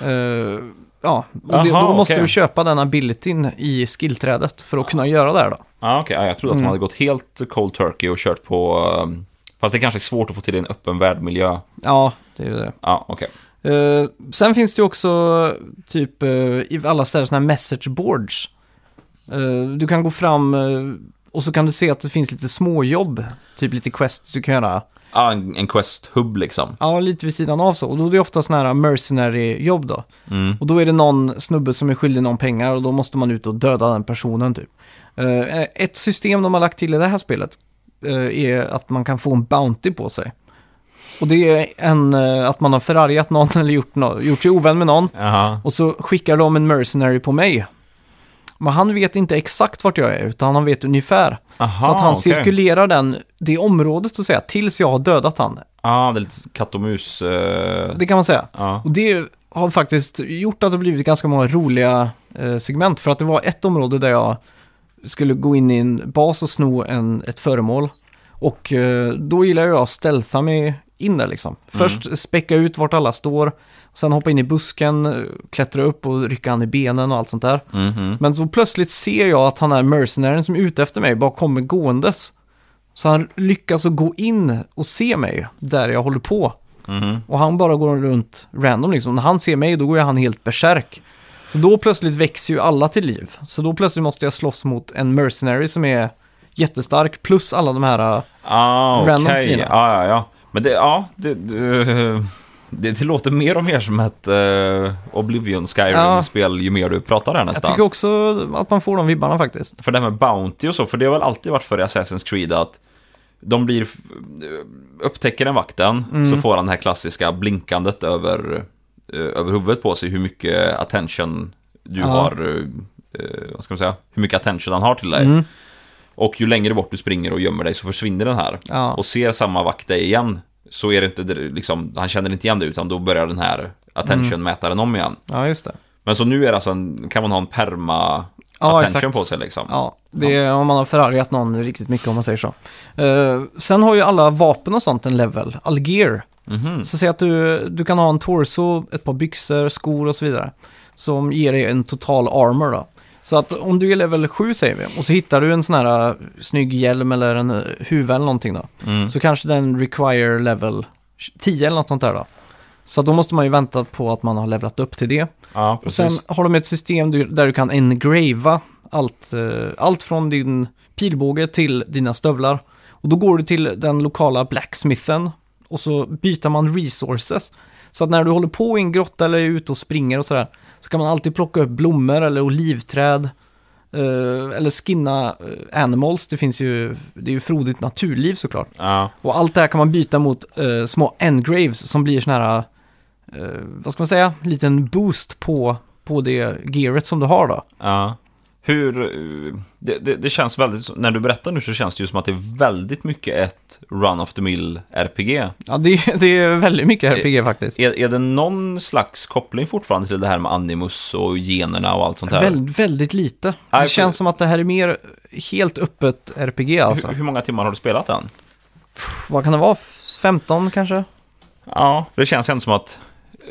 [SPEAKER 1] Eh, ja, och det,
[SPEAKER 2] Jaha,
[SPEAKER 1] då måste
[SPEAKER 2] okej.
[SPEAKER 1] du köpa den abilityn i skillträdet för att kunna göra det här då.
[SPEAKER 2] Ah, okej, ja, jag trodde att de
[SPEAKER 1] Mm.
[SPEAKER 2] hade gått helt cold turkey och kört på... um, Fast det kanske är svårt att få till en öppen världmiljö.
[SPEAKER 1] Ja, det är ju det.
[SPEAKER 2] Ja, okej.
[SPEAKER 1] Eh, sen finns det ju också typ eh, i alla ställen sådana här message boards. Eh, du kan gå fram eh, och så kan du se att det finns lite småjobb, typ lite quests du kan göra.
[SPEAKER 2] Ja, en, en quest-hub liksom.
[SPEAKER 1] Ja, lite vid sidan av så. Och då är det ofta sådana här mercenary-jobb då.
[SPEAKER 2] Mm.
[SPEAKER 1] Och då är det någon snubbe som är skyldig någon pengar och då måste man ut och döda den personen typ. Eh, ett system de har lagt till i det här spelet eh, är att man kan få en Bounty på sig. Och det är en, eh, att man har förargat någon eller gjort, nå- gjort sig ovän med någon.
[SPEAKER 2] Jaha.
[SPEAKER 1] Och så skickar de en mercenary på mig. Men han vet inte exakt vart jag är, utan han vet ungefär.
[SPEAKER 2] Aha,
[SPEAKER 1] så att han
[SPEAKER 2] okej.
[SPEAKER 1] cirkulerar den, det området så att säga, tills jag har dödat han.
[SPEAKER 2] Ja, det är lite katt och mus. eh,
[SPEAKER 1] Det kan man säga.
[SPEAKER 2] Ja.
[SPEAKER 1] Och det har faktiskt gjort att det blivit ganska många roliga eh, segment. För att det var ett område där jag skulle gå in i en bas och sno en, ett föremål. Och eh, då gillar jag att stealtha mig in där liksom. Först späcka ut vart alla står. Sen hoppa in i busken, eh, klättra upp och rycka han i benen och allt sånt där.
[SPEAKER 2] Mhm.
[SPEAKER 1] Men så plötsligt ser jag att han är mercenären som är ute efter mig bara kommer gåendes. Så han lyckas att gå in och se mig där jag håller på.
[SPEAKER 2] Mhm.
[SPEAKER 1] Och han bara går runt random liksom. När han ser mig då går han helt berserk. Så då plötsligt växer ju alla till liv. Så då plötsligt måste jag slåss mot en mercenary som är jättestark plus alla de här... äh,
[SPEAKER 2] Ah.
[SPEAKER 1] Random fiender.
[SPEAKER 2] Ja, ja, ja. Men det, ja, det, det, det, det låter mer och mer som ett uh, Oblivion Skyrim-spel ju mer du pratar här
[SPEAKER 1] Jag
[SPEAKER 2] nästan.
[SPEAKER 1] tycker också att man får de vibbarna faktiskt.
[SPEAKER 2] För det här med Bounty och så, för det har väl alltid varit för i Assassin's Creed att de blir, upptäcker en vakten
[SPEAKER 1] Mm.
[SPEAKER 2] så får han det här klassiska blinkandet över, eh, över huvudet på sig hur mycket attention du
[SPEAKER 1] Ja.
[SPEAKER 2] har, eh, vad ska man säga, hur mycket attention han har till dig.
[SPEAKER 1] Mm.
[SPEAKER 2] Och ju längre bort du springer och gömmer dig så försvinner den här.
[SPEAKER 1] Ja.
[SPEAKER 2] Och ser samma vakt dig igen så är det inte, liksom, han känner inte igen det utan då börjar den här attention-mätaren om igen.
[SPEAKER 1] Ja, just det.
[SPEAKER 2] Men så nu är det alltså en, kan man ha en perma
[SPEAKER 1] Ja,
[SPEAKER 2] attention
[SPEAKER 1] exakt.
[SPEAKER 2] på sig liksom.
[SPEAKER 1] Ja, det är om man har förargat någon riktigt mycket om man säger så. Eh, sen har ju alla vapen och sånt en level, all gear.
[SPEAKER 2] Mhm.
[SPEAKER 1] Så säg att du, du kan ha en torso, ett par byxor, skor och så vidare. Som ger dig en total armor då. Så att om du är level 7 säger vi, och så hittar du en sån här uh, snygg hjälm eller en uh, huvud eller någonting då.
[SPEAKER 2] Mm.
[SPEAKER 1] Så kanske den require level 10 eller något sånt där då. Så då måste man ju vänta på att man har levlat upp till det.
[SPEAKER 2] Ja,
[SPEAKER 1] Och sen har de ett system där du kan engrava allt, eh, allt från din pilbåge till dina stövlar. Och då går du till den lokala blacksmithen och så byter man resources. Så att när du håller på i en grotta eller är ute och springer och sådär så kan man alltid plocka upp blommor eller olivträd. eh, eller skinna eh, animals, det finns ju, det är ju frodigt naturliv såklart.
[SPEAKER 2] Ja,
[SPEAKER 1] Och allt det här kan man byta mot eh, små engraves som blir såna här eh, vad ska man säga, liten boost på, på det gearet som du har då.
[SPEAKER 2] Ja. Hur, eh, det, det, det känns väldigt, när du berättar nu så känns det ju som att det är väldigt mycket ett run of the mill RPG.
[SPEAKER 1] Ja, det, är- det är väldigt mycket RPG faktiskt.
[SPEAKER 2] Är, är det någon slags koppling fortfarande till det här med animus och generna och allt sånt där?
[SPEAKER 1] Väldigt, väldigt lite.
[SPEAKER 2] Nej,
[SPEAKER 1] Det
[SPEAKER 2] för-
[SPEAKER 1] känns som att det här är mer helt öppet RPG alltså.
[SPEAKER 2] hur, hur många timmar har du spelat den?
[SPEAKER 1] Vad kan det vara? 15 kanske?
[SPEAKER 2] Ja, det känns ändå som att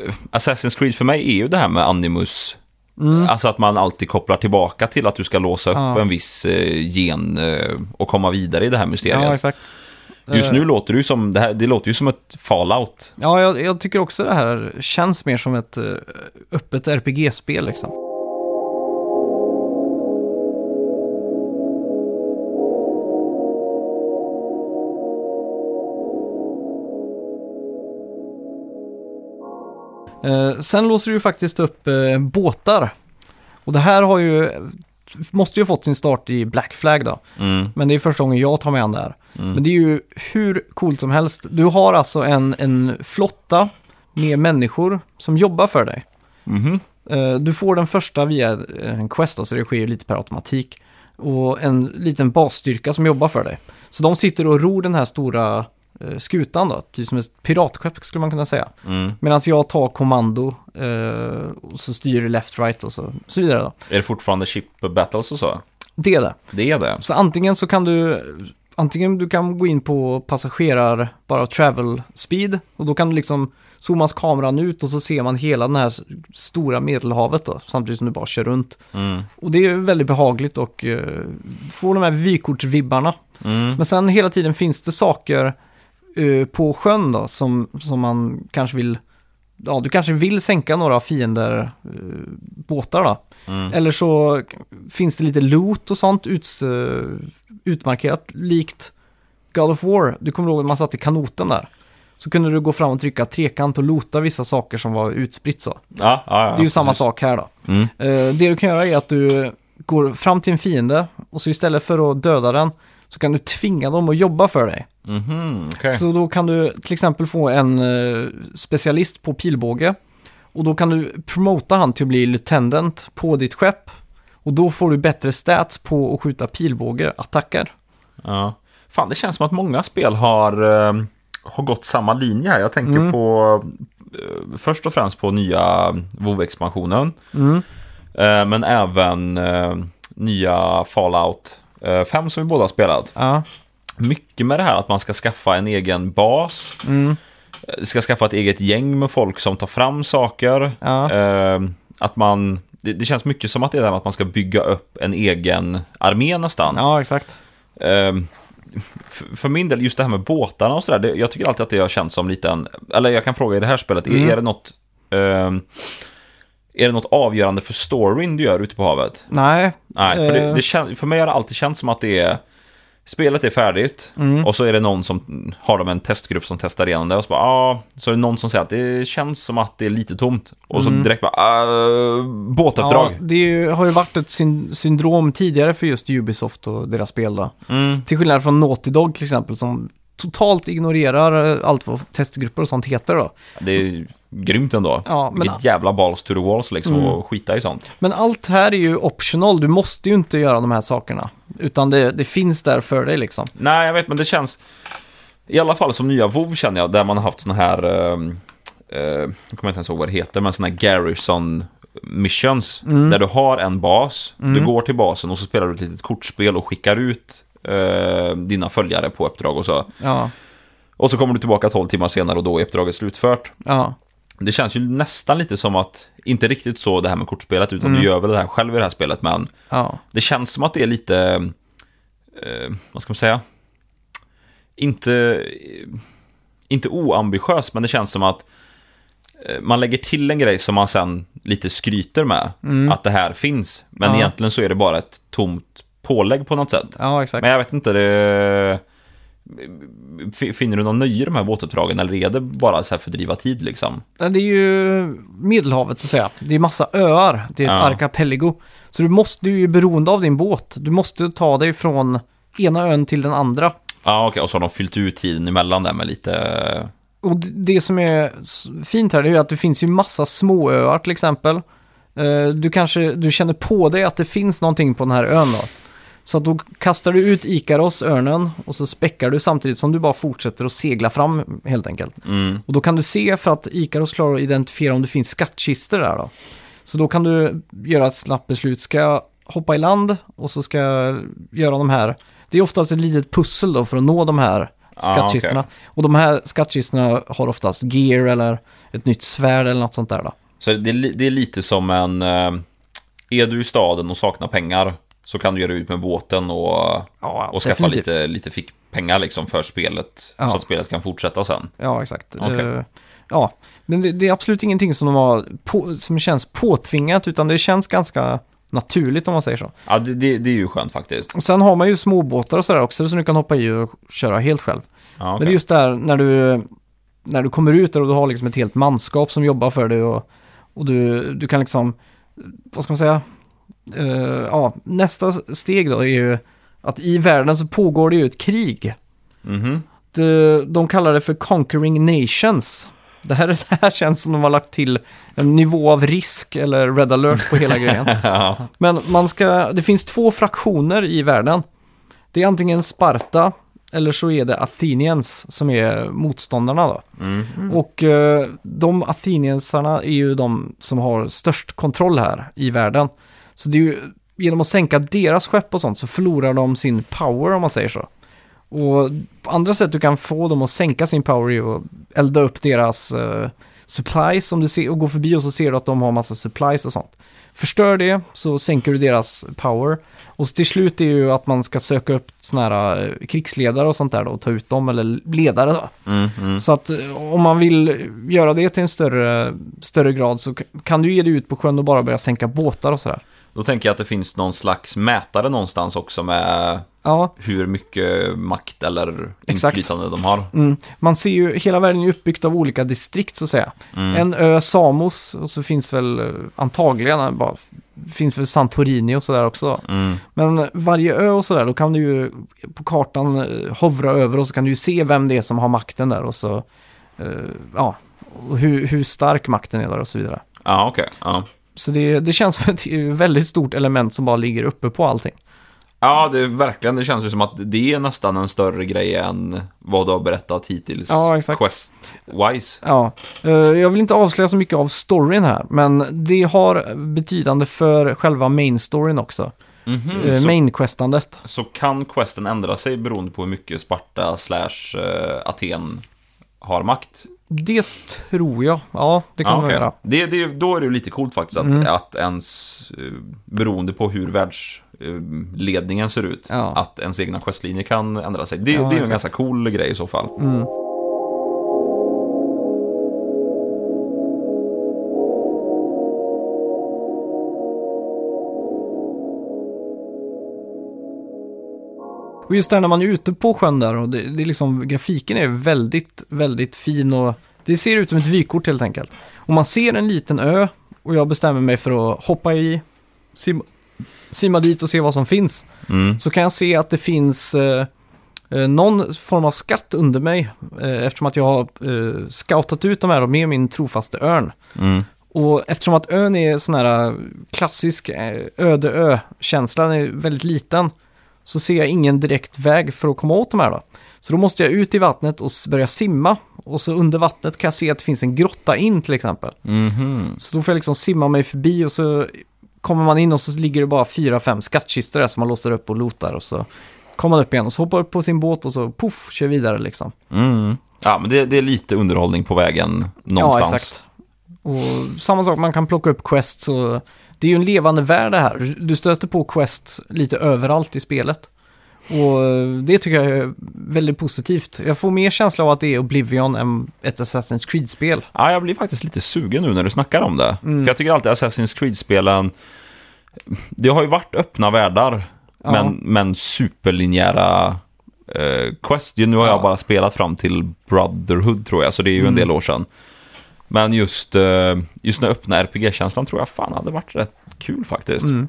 [SPEAKER 2] eh, Assassin's Creed för mig är ju det här med animus. Alltså att man alltid kopplar tillbaka till att du ska låsa upp
[SPEAKER 1] Ja.
[SPEAKER 2] en viss eh, gen eh, och komma vidare i det här mysteriet.
[SPEAKER 1] Ja.
[SPEAKER 2] Just
[SPEAKER 1] Eh,
[SPEAKER 2] nu låter det ju som, det, här, det låter ju som ett fallout.
[SPEAKER 1] Ja, jag, jag tycker också det här känns mer som ett eh, öppet RPG-spel liksom. Eh, sen låser du faktiskt upp eh, båtar. Och det här har ju, måste ju fått sin start i Black Flag då.
[SPEAKER 2] Mm,
[SPEAKER 1] Men det är första gången jag tar mig an det här.
[SPEAKER 2] mm.
[SPEAKER 1] Men det är ju hur coolt som helst. Du har alltså en, en flotta med människor som jobbar för dig.
[SPEAKER 2] Mhm.
[SPEAKER 1] Eh, Du får den första via en quest, då, så det sker ju lite per automatik. Och en liten basstyrka som jobbar för dig. Så de sitter och ror den här stora skutan då, typ som ett piratskepp skulle man kunna säga.
[SPEAKER 2] Mm.
[SPEAKER 1] Medan jag tar kommando eh, och så styr left, right och så, så vidare då.
[SPEAKER 2] Är det fortfarande chip battles och så?
[SPEAKER 1] Det är det.
[SPEAKER 2] Det är det.
[SPEAKER 1] Så antingen så kan du, antingen du kan gå in på passagerar, bara travel speed, och då kan du liksom zoomas kameran ut och så ser man hela den här stora medelhavet då, samtidigt som du bara kör runt.
[SPEAKER 2] Mm.
[SPEAKER 1] Och det är väldigt behagligt och uh, får de här vykortsvibbarna.
[SPEAKER 2] Mm.
[SPEAKER 1] Men sen hela tiden finns det saker eh, på sjön då som, som man kanske vill, ja du kanske vill sänka några fiender eh, båtar då.
[SPEAKER 2] Mm.
[SPEAKER 1] Eller så finns det lite loot och sånt uts, eh, utmarkerat likt God of War. Du kommer ihåg när man satt i kanoten där. Så kunde du gå fram och trycka trekant och loota vissa saker som var utspritt så.
[SPEAKER 2] Ja, ja, ja,
[SPEAKER 1] Det är ju samma sak här då.
[SPEAKER 2] Mm.
[SPEAKER 1] Det du kan göra är att du går fram till en fiende och så istället för att döda den så kan du tvinga dem att jobba för dig.
[SPEAKER 2] Mhm, okej.
[SPEAKER 1] Så då kan du till exempel få en eh, specialist på pilbåge och då kan du promota han till att bli lieutenant på ditt skepp och då får du bättre stats på att skjuta pilbågeattacker.
[SPEAKER 2] Ja. Fan, det känns som att många spel har, eh, har gått samma linje här. Jag tänker
[SPEAKER 1] Mm.
[SPEAKER 2] på eh, först och främst på nya WoW-expansionen.
[SPEAKER 1] Mm.
[SPEAKER 2] Eh, men även eh, nya Fallout eh, 5 som vi båda har spelat.
[SPEAKER 1] Ja.
[SPEAKER 2] Mycket med det här att man ska skaffa en egen bas.
[SPEAKER 1] Mm.
[SPEAKER 2] eh, Ska skaffa ett eget gäng med folk som tar fram saker.
[SPEAKER 1] Ja.
[SPEAKER 2] Eh, att man, det, det känns mycket som att det är det med att man ska bygga upp en egen armé nästan.
[SPEAKER 1] ja, exakt.
[SPEAKER 2] Ehm, f- för min del, just det här med båtarna och sådär, jag tycker alltid att det har känts som lite en, eller jag kan fråga i det här spelet,
[SPEAKER 1] Mm.
[SPEAKER 2] är, är det något ehm, är det något avgörande för storyn du gör ute på havet?
[SPEAKER 1] Nej.
[SPEAKER 2] Nej, för, det,
[SPEAKER 1] Eh.
[SPEAKER 2] det kän, för mig har det alltid känts som att det är Spelet är färdigt
[SPEAKER 1] Mm.
[SPEAKER 2] och så är det någon som har de en testgrupp som testar igenom det och så bara, ah, så är det någon som säger att det känns som att det är lite tomt och så direkt bara, ah, båtuppdrag.
[SPEAKER 1] Mm. Ja, det ju, har ju varit ett syn- syndrom tidigare för just Ubisoft och deras spel då.
[SPEAKER 2] Mm,
[SPEAKER 1] Till skillnad från Naughty Dog till exempel som totalt ignorerar eh, allt vad testgrupper och sånt heter då.
[SPEAKER 2] det är grymt ändå.
[SPEAKER 1] Ja, men,
[SPEAKER 2] Vilket jävla balls to the walls liksom
[SPEAKER 1] Mm.
[SPEAKER 2] och skita i sånt.
[SPEAKER 1] men allt här är ju optional, du måste ju inte göra de här sakerna. Utan det, det finns där för dig liksom.
[SPEAKER 2] Nej, jag vet, men det känns... I alla fall som nya WoW känner jag, där man har haft såna här... ehm, eh, jag kommer inte ens ihåg vad det heter, men såna här Garrison missions.
[SPEAKER 1] Mm.
[SPEAKER 2] Där du har en bas, du går till basen och så spelar du ett litet kortspel och skickar ut eh, dina följare på uppdrag och så.
[SPEAKER 1] Ja,
[SPEAKER 2] Och så kommer du tillbaka 12 timmar senare och då är uppdraget slutfört.
[SPEAKER 1] ja,
[SPEAKER 2] Det känns ju nästan lite som att, inte riktigt så det här med kortspelet, utan
[SPEAKER 1] Mm.
[SPEAKER 2] du gör väl det här själv i det här spelet, men
[SPEAKER 1] ja.
[SPEAKER 2] det känns som att det är lite, eh, vad ska man säga, inte, inte oambitiöst, men det känns som att eh, man lägger till en grej som man sen lite skryter med, att det här finns. Men
[SPEAKER 1] Ja.
[SPEAKER 2] egentligen så är det bara ett tomt pålägg på något sätt.
[SPEAKER 1] Ja, exakt.
[SPEAKER 2] Men jag vet inte, det... Finner du någon nöje i de här båtuppdragen eller är det bara så här fördriva tid liksom?
[SPEAKER 1] Det är ju Medelhavet så att säga. Det är massa öar. Det är ett
[SPEAKER 2] Ja.
[SPEAKER 1] archipelago. Så du måste du är ju beroende av din båt. Du måste ta dig från ena ön till den andra.
[SPEAKER 2] Ja okej, och så har de fyllt ut tiden emellan där med lite...
[SPEAKER 1] och det som är fint här är att det finns ju massa småöar till exempel. Eh, Du kanske du känner på dig att det finns någonting på den här ön då. Så att då kastar du ut Ikaros, örnen, och så späckar du samtidigt som du bara fortsätter att segla fram helt enkelt.
[SPEAKER 2] Mm.
[SPEAKER 1] Och då kan du se för att Ikaros klarar att identifiera om det finns skattkistor där då. Så då kan du göra ett snabbt beslut. Ska jag hoppa i land och så ska jag göra de här. Det är oftast ett litet pussel då för att nå de här
[SPEAKER 2] Ah,
[SPEAKER 1] skattkistorna. Och de här skattkistorna har oftast gear eller ett nytt svärd eller något sånt där då.
[SPEAKER 2] Så det är, det är lite som en... eh, Är du i staden och saknar pengar så kan du göra ut med båten och,
[SPEAKER 1] Ja,
[SPEAKER 2] och skaffa
[SPEAKER 1] definitivt.
[SPEAKER 2] lite, lite fickpengar liksom för spelet.
[SPEAKER 1] Ja.
[SPEAKER 2] Så att spelet kan fortsätta sen.
[SPEAKER 1] Ja, exakt.
[SPEAKER 2] Okej.
[SPEAKER 1] Eh, ja, men det, det är absolut ingenting som, de har på, som känns påtvingat utan det känns ganska naturligt om man säger så.
[SPEAKER 2] Ja, det, det, det är ju skönt faktiskt.
[SPEAKER 1] Och sen har man ju småbåtar och sådär också som du kan hoppa i och köra helt själv.
[SPEAKER 2] Ja,
[SPEAKER 1] Men
[SPEAKER 2] okej.
[SPEAKER 1] det är just där när du, när du kommer ut där och du har liksom ett helt manskap som jobbar för dig och, och du, du kan liksom, vad ska man säga, ja, nästa steg då är ju att i världen så pågår det ju ett krig.
[SPEAKER 2] Mhm.
[SPEAKER 1] De, de kallar det för Conquering Nations. Det här, det här känns som de har lagt till en nivå av risk eller red alert på hela grejen.
[SPEAKER 2] ja.
[SPEAKER 1] Men man ska, det finns två fraktioner i världen. Det är antingen Sparta eller så är det Athenians som är motståndarna då.
[SPEAKER 2] Mm.
[SPEAKER 1] Och eh, de Atheniensarna är ju de som har störst kontroll här i världen. Så det är ju genom att sänka deras skepp och sånt så förlorar de sin power om man säger så. Och andra sätt du kan få dem att sänka sin power är att elda upp deras eh, supplies om du ser, och går förbi och så ser du att de har massa supplies och sånt. Förstör det så sänker du deras power. Och till slut är ju att man ska söka upp sådana här eh, krigsledare och sånt där då och ta ut dem, eller ledare då.
[SPEAKER 2] Mm, mm.
[SPEAKER 1] Så att eh, om man vill göra det till en större, större grad så kan du ge dig ut på sjön och bara börja sänka båtar och sådär.
[SPEAKER 2] Då tänker jag att det finns någon slags mätare någonstans också med
[SPEAKER 1] Ja,
[SPEAKER 2] hur mycket makt eller
[SPEAKER 1] Exakt.
[SPEAKER 2] inflytande de har.
[SPEAKER 1] mm. man ser ju, hela världen är uppbyggt av olika distrikt så att säga.
[SPEAKER 2] Mm.
[SPEAKER 1] En ö Samos och så finns väl eh, antagligen eh, bara, finns väl Santorini och sådär också.
[SPEAKER 2] Mm.
[SPEAKER 1] Men varje ö och sådär, då kan du ju på kartan eh, hovra över och så kan du ju se vem det är som har makten där och så, eh, ja, och hur, hur stark makten är där och så vidare.
[SPEAKER 2] Ja, okej. Ja.
[SPEAKER 1] Så det, det känns som ett väldigt stort element som bara ligger uppe på allting.
[SPEAKER 2] ja, det verkligen. Det känns ju som att det är nästan en större grej än vad du har berättat hittills.
[SPEAKER 1] Ja, exakt.
[SPEAKER 2] Quest-wise.
[SPEAKER 1] Ja, eh, jag vill inte avslöja så mycket av storyn här, men det har betydande för själva main storyn också. Eh,
[SPEAKER 2] så,
[SPEAKER 1] Main-questandet.
[SPEAKER 2] så kan questen ändra sig beroende på hur mycket Sparta slash eh, Aten har makt?
[SPEAKER 1] Det tror jag, ja det kan
[SPEAKER 2] Ja,
[SPEAKER 1] man göra.
[SPEAKER 2] det, det, då är det lite coolt faktiskt att,
[SPEAKER 1] Mm.
[SPEAKER 2] att ens, eh, beroende på hur världsledningen ser ut,
[SPEAKER 1] Ja.
[SPEAKER 2] att ens egna questlinjer kan ändra sig. Det,
[SPEAKER 1] Ja,
[SPEAKER 2] det är ju en
[SPEAKER 1] exakt.
[SPEAKER 2] ganska cool grej i så fall.
[SPEAKER 1] Mm. Och just där när man är ute på sjön där och det, det är liksom, grafiken är väldigt, väldigt fin och det ser ut som ett vykort helt enkelt. Och man ser en liten ö och jag bestämmer mig för att hoppa i, simma, simma dit och se vad som finns.
[SPEAKER 2] Mm.
[SPEAKER 1] Så kan jag se att det finns eh, eh, någon form av skatt under mig eh, eftersom att jag har eh, scoutat ut de här med min trofaste örn.
[SPEAKER 2] Mm.
[SPEAKER 1] Och eftersom att ön är sån här klassisk eh, öde ö-känsla, den är väldigt liten, så ser jag ingen direkt väg för att komma åt de här då. Så då måste jag ut i vattnet och börja simma. Och så under vattnet kan jag se att det finns en grotta in till exempel.
[SPEAKER 2] Mhm.
[SPEAKER 1] Så då får jag liksom simma mig förbi och så kommer man in och så ligger det bara fyra, fem skattkistor där som man låser upp och lotar och så kommer man upp igen och så hoppar upp på sin båt och så poff, kör vidare liksom.
[SPEAKER 2] Mm. Ja, men det, det är lite underhållning på vägen någonstans.
[SPEAKER 1] Ja, exakt. Och samma sak, man kan plocka upp quests och det är ju en levande värld det här. Du stöter på quests lite överallt i spelet. Och det tycker jag är väldigt positivt. Jag får mer känsla av att det är Oblivion än ett Assassin's Creed-spel.
[SPEAKER 2] Ja, jag blir faktiskt lite sugen nu när du snackar om det.
[SPEAKER 1] Mm.
[SPEAKER 2] För jag tycker alltid Assassin's Creed-spelen, det har ju varit öppna världar,
[SPEAKER 1] Ja.
[SPEAKER 2] men, men superlinjära eh, quest. Nu har
[SPEAKER 1] Ja.
[SPEAKER 2] jag bara spelat fram till Brotherhood tror jag, så det är ju en
[SPEAKER 1] Mm.
[SPEAKER 2] del år sedan. Men just, eh, just den öppna RPG-känslan tror jag fan hade varit rätt kul faktiskt.
[SPEAKER 1] Mm.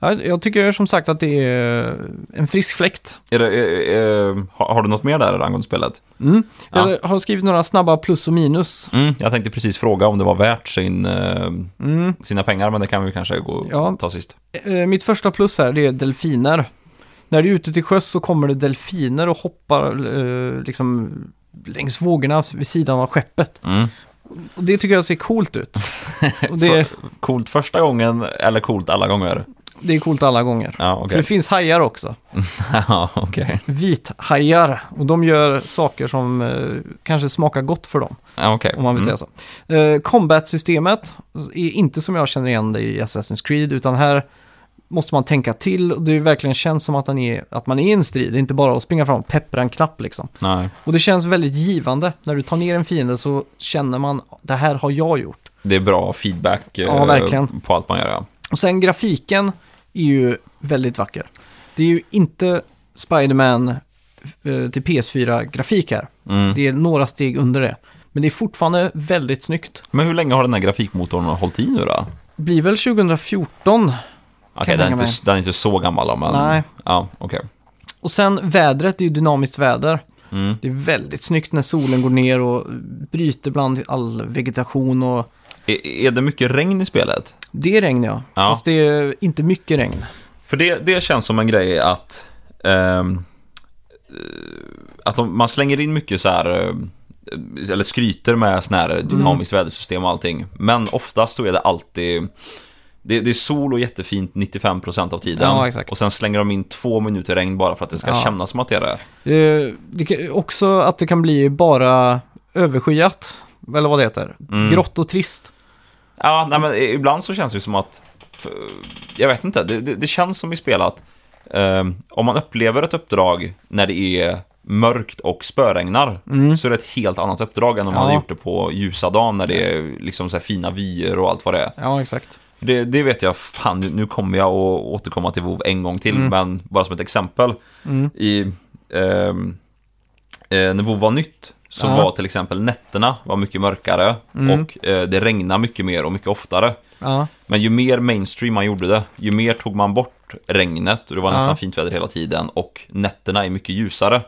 [SPEAKER 1] Ja, jag tycker som sagt att det är en frisk fläkt.
[SPEAKER 2] Är det, är, är, har, du något mer där angående spelet?
[SPEAKER 1] Mm.
[SPEAKER 2] Ja.
[SPEAKER 1] Jag har skrivit några snabba plus och minus.
[SPEAKER 2] Mm, jag tänkte precis fråga om det var värt sin, eh,
[SPEAKER 1] Mm.
[SPEAKER 2] sina pengar, men det kan vi kanske gå
[SPEAKER 1] Ja.
[SPEAKER 2] ta sist.
[SPEAKER 1] Eh, Mitt första plus här, det är delfiner. När du är ute till sjöss så kommer det delfiner och hoppar eh, liksom längs vågorna vid sidan av skeppet.
[SPEAKER 2] Mm.
[SPEAKER 1] Och det tycker jag ser coolt ut. Och det,
[SPEAKER 2] coolt första gången eller coolt alla gånger?
[SPEAKER 1] Det är coolt alla gånger.
[SPEAKER 2] Ja,
[SPEAKER 1] För
[SPEAKER 2] okej.
[SPEAKER 1] det finns hajar också.
[SPEAKER 2] Ja, okej.
[SPEAKER 1] Vithajar. Och de gör saker som eh, kanske smakar gott för dem.
[SPEAKER 2] Ja, okej.
[SPEAKER 1] Om man vill
[SPEAKER 2] Mm.
[SPEAKER 1] säga så. Eh, Combat-systemet är inte som jag känner igen det i Assassin's Creed, utan här måste man tänka till och det verkligen känns som att, man är, att man är i en strid. Det är inte bara att springa fram och peppra en knapp liksom.
[SPEAKER 2] Nej,
[SPEAKER 1] Och det känns väldigt givande. När du tar ner en fiende så känner man, det här har jag gjort.
[SPEAKER 2] det är bra feedback eh,
[SPEAKER 1] Ja, verkligen.
[SPEAKER 2] på allt man gör. Ja.
[SPEAKER 1] Och sen grafiken är ju väldigt vacker. Det är ju inte Spider-Man eh, till PS4-grafik här.
[SPEAKER 2] Mm.
[SPEAKER 1] Det är några steg under det. Men det är fortfarande väldigt snyggt.
[SPEAKER 2] Men hur länge har den här grafikmotorn hållit i nu då?
[SPEAKER 1] Blir väl 2014
[SPEAKER 2] Okej,
[SPEAKER 1] jag
[SPEAKER 2] den, är
[SPEAKER 1] tänka
[SPEAKER 2] inte, den är inte så gammal men...
[SPEAKER 1] Nej.
[SPEAKER 2] Ja, okej.
[SPEAKER 1] Och sen vädret, det är ju dynamiskt väder.
[SPEAKER 2] Mm.
[SPEAKER 1] Det är väldigt snyggt när solen går ner och bryter bland all vegetation och
[SPEAKER 2] Är, är det mycket regn i spelet?
[SPEAKER 1] det är regn ja.
[SPEAKER 2] Ja.
[SPEAKER 1] Fast det är inte mycket regn.
[SPEAKER 2] För det, det känns som en grej att... ehm, eh, att man slänger in mycket så här... eh, Eller skryter med sån här dynamiskt vädersystem och allting. Men oftast så är det alltid... Det, det är sol och jättefint 95% av tiden.
[SPEAKER 1] Ja.
[SPEAKER 2] Och sen slänger de in två minuter regn bara för att det ska
[SPEAKER 1] Ja.
[SPEAKER 2] kännas som att det är det.
[SPEAKER 1] Eh, Det kan, också att det kan bli bara överskyat, eller vad det heter.
[SPEAKER 2] Mm.
[SPEAKER 1] Grått och trist.
[SPEAKER 2] Ja, nej, men ibland så känns det ju som att... Jag vet inte, det, det, det känns som i spel att eh, om man upplever ett uppdrag när det är mörkt och spöregnar så är det ett helt annat uppdrag än om man
[SPEAKER 1] Mm. Ja.
[SPEAKER 2] hade gjort det på ljusa dagen när det är liksom så här fina vyer och allt vad det är.
[SPEAKER 1] Ja, exakt.
[SPEAKER 2] Det, det vet jag, fan nu, kommer jag att återkomma till WoW en gång till,
[SPEAKER 1] Mm.
[SPEAKER 2] men bara som ett exempel. I, ehm, eh, när WoW var nytt så
[SPEAKER 1] Ja.
[SPEAKER 2] var till exempel nätterna var mycket mörkare
[SPEAKER 1] Mm.
[SPEAKER 2] och eh, det regnade mycket mer och mycket oftare.
[SPEAKER 1] Ja,
[SPEAKER 2] Men ju mer mainstream man gjorde det, ju mer tog man bort regnet och det var
[SPEAKER 1] Ja.
[SPEAKER 2] nästan fint väder hela tiden och nätterna är mycket ljusare.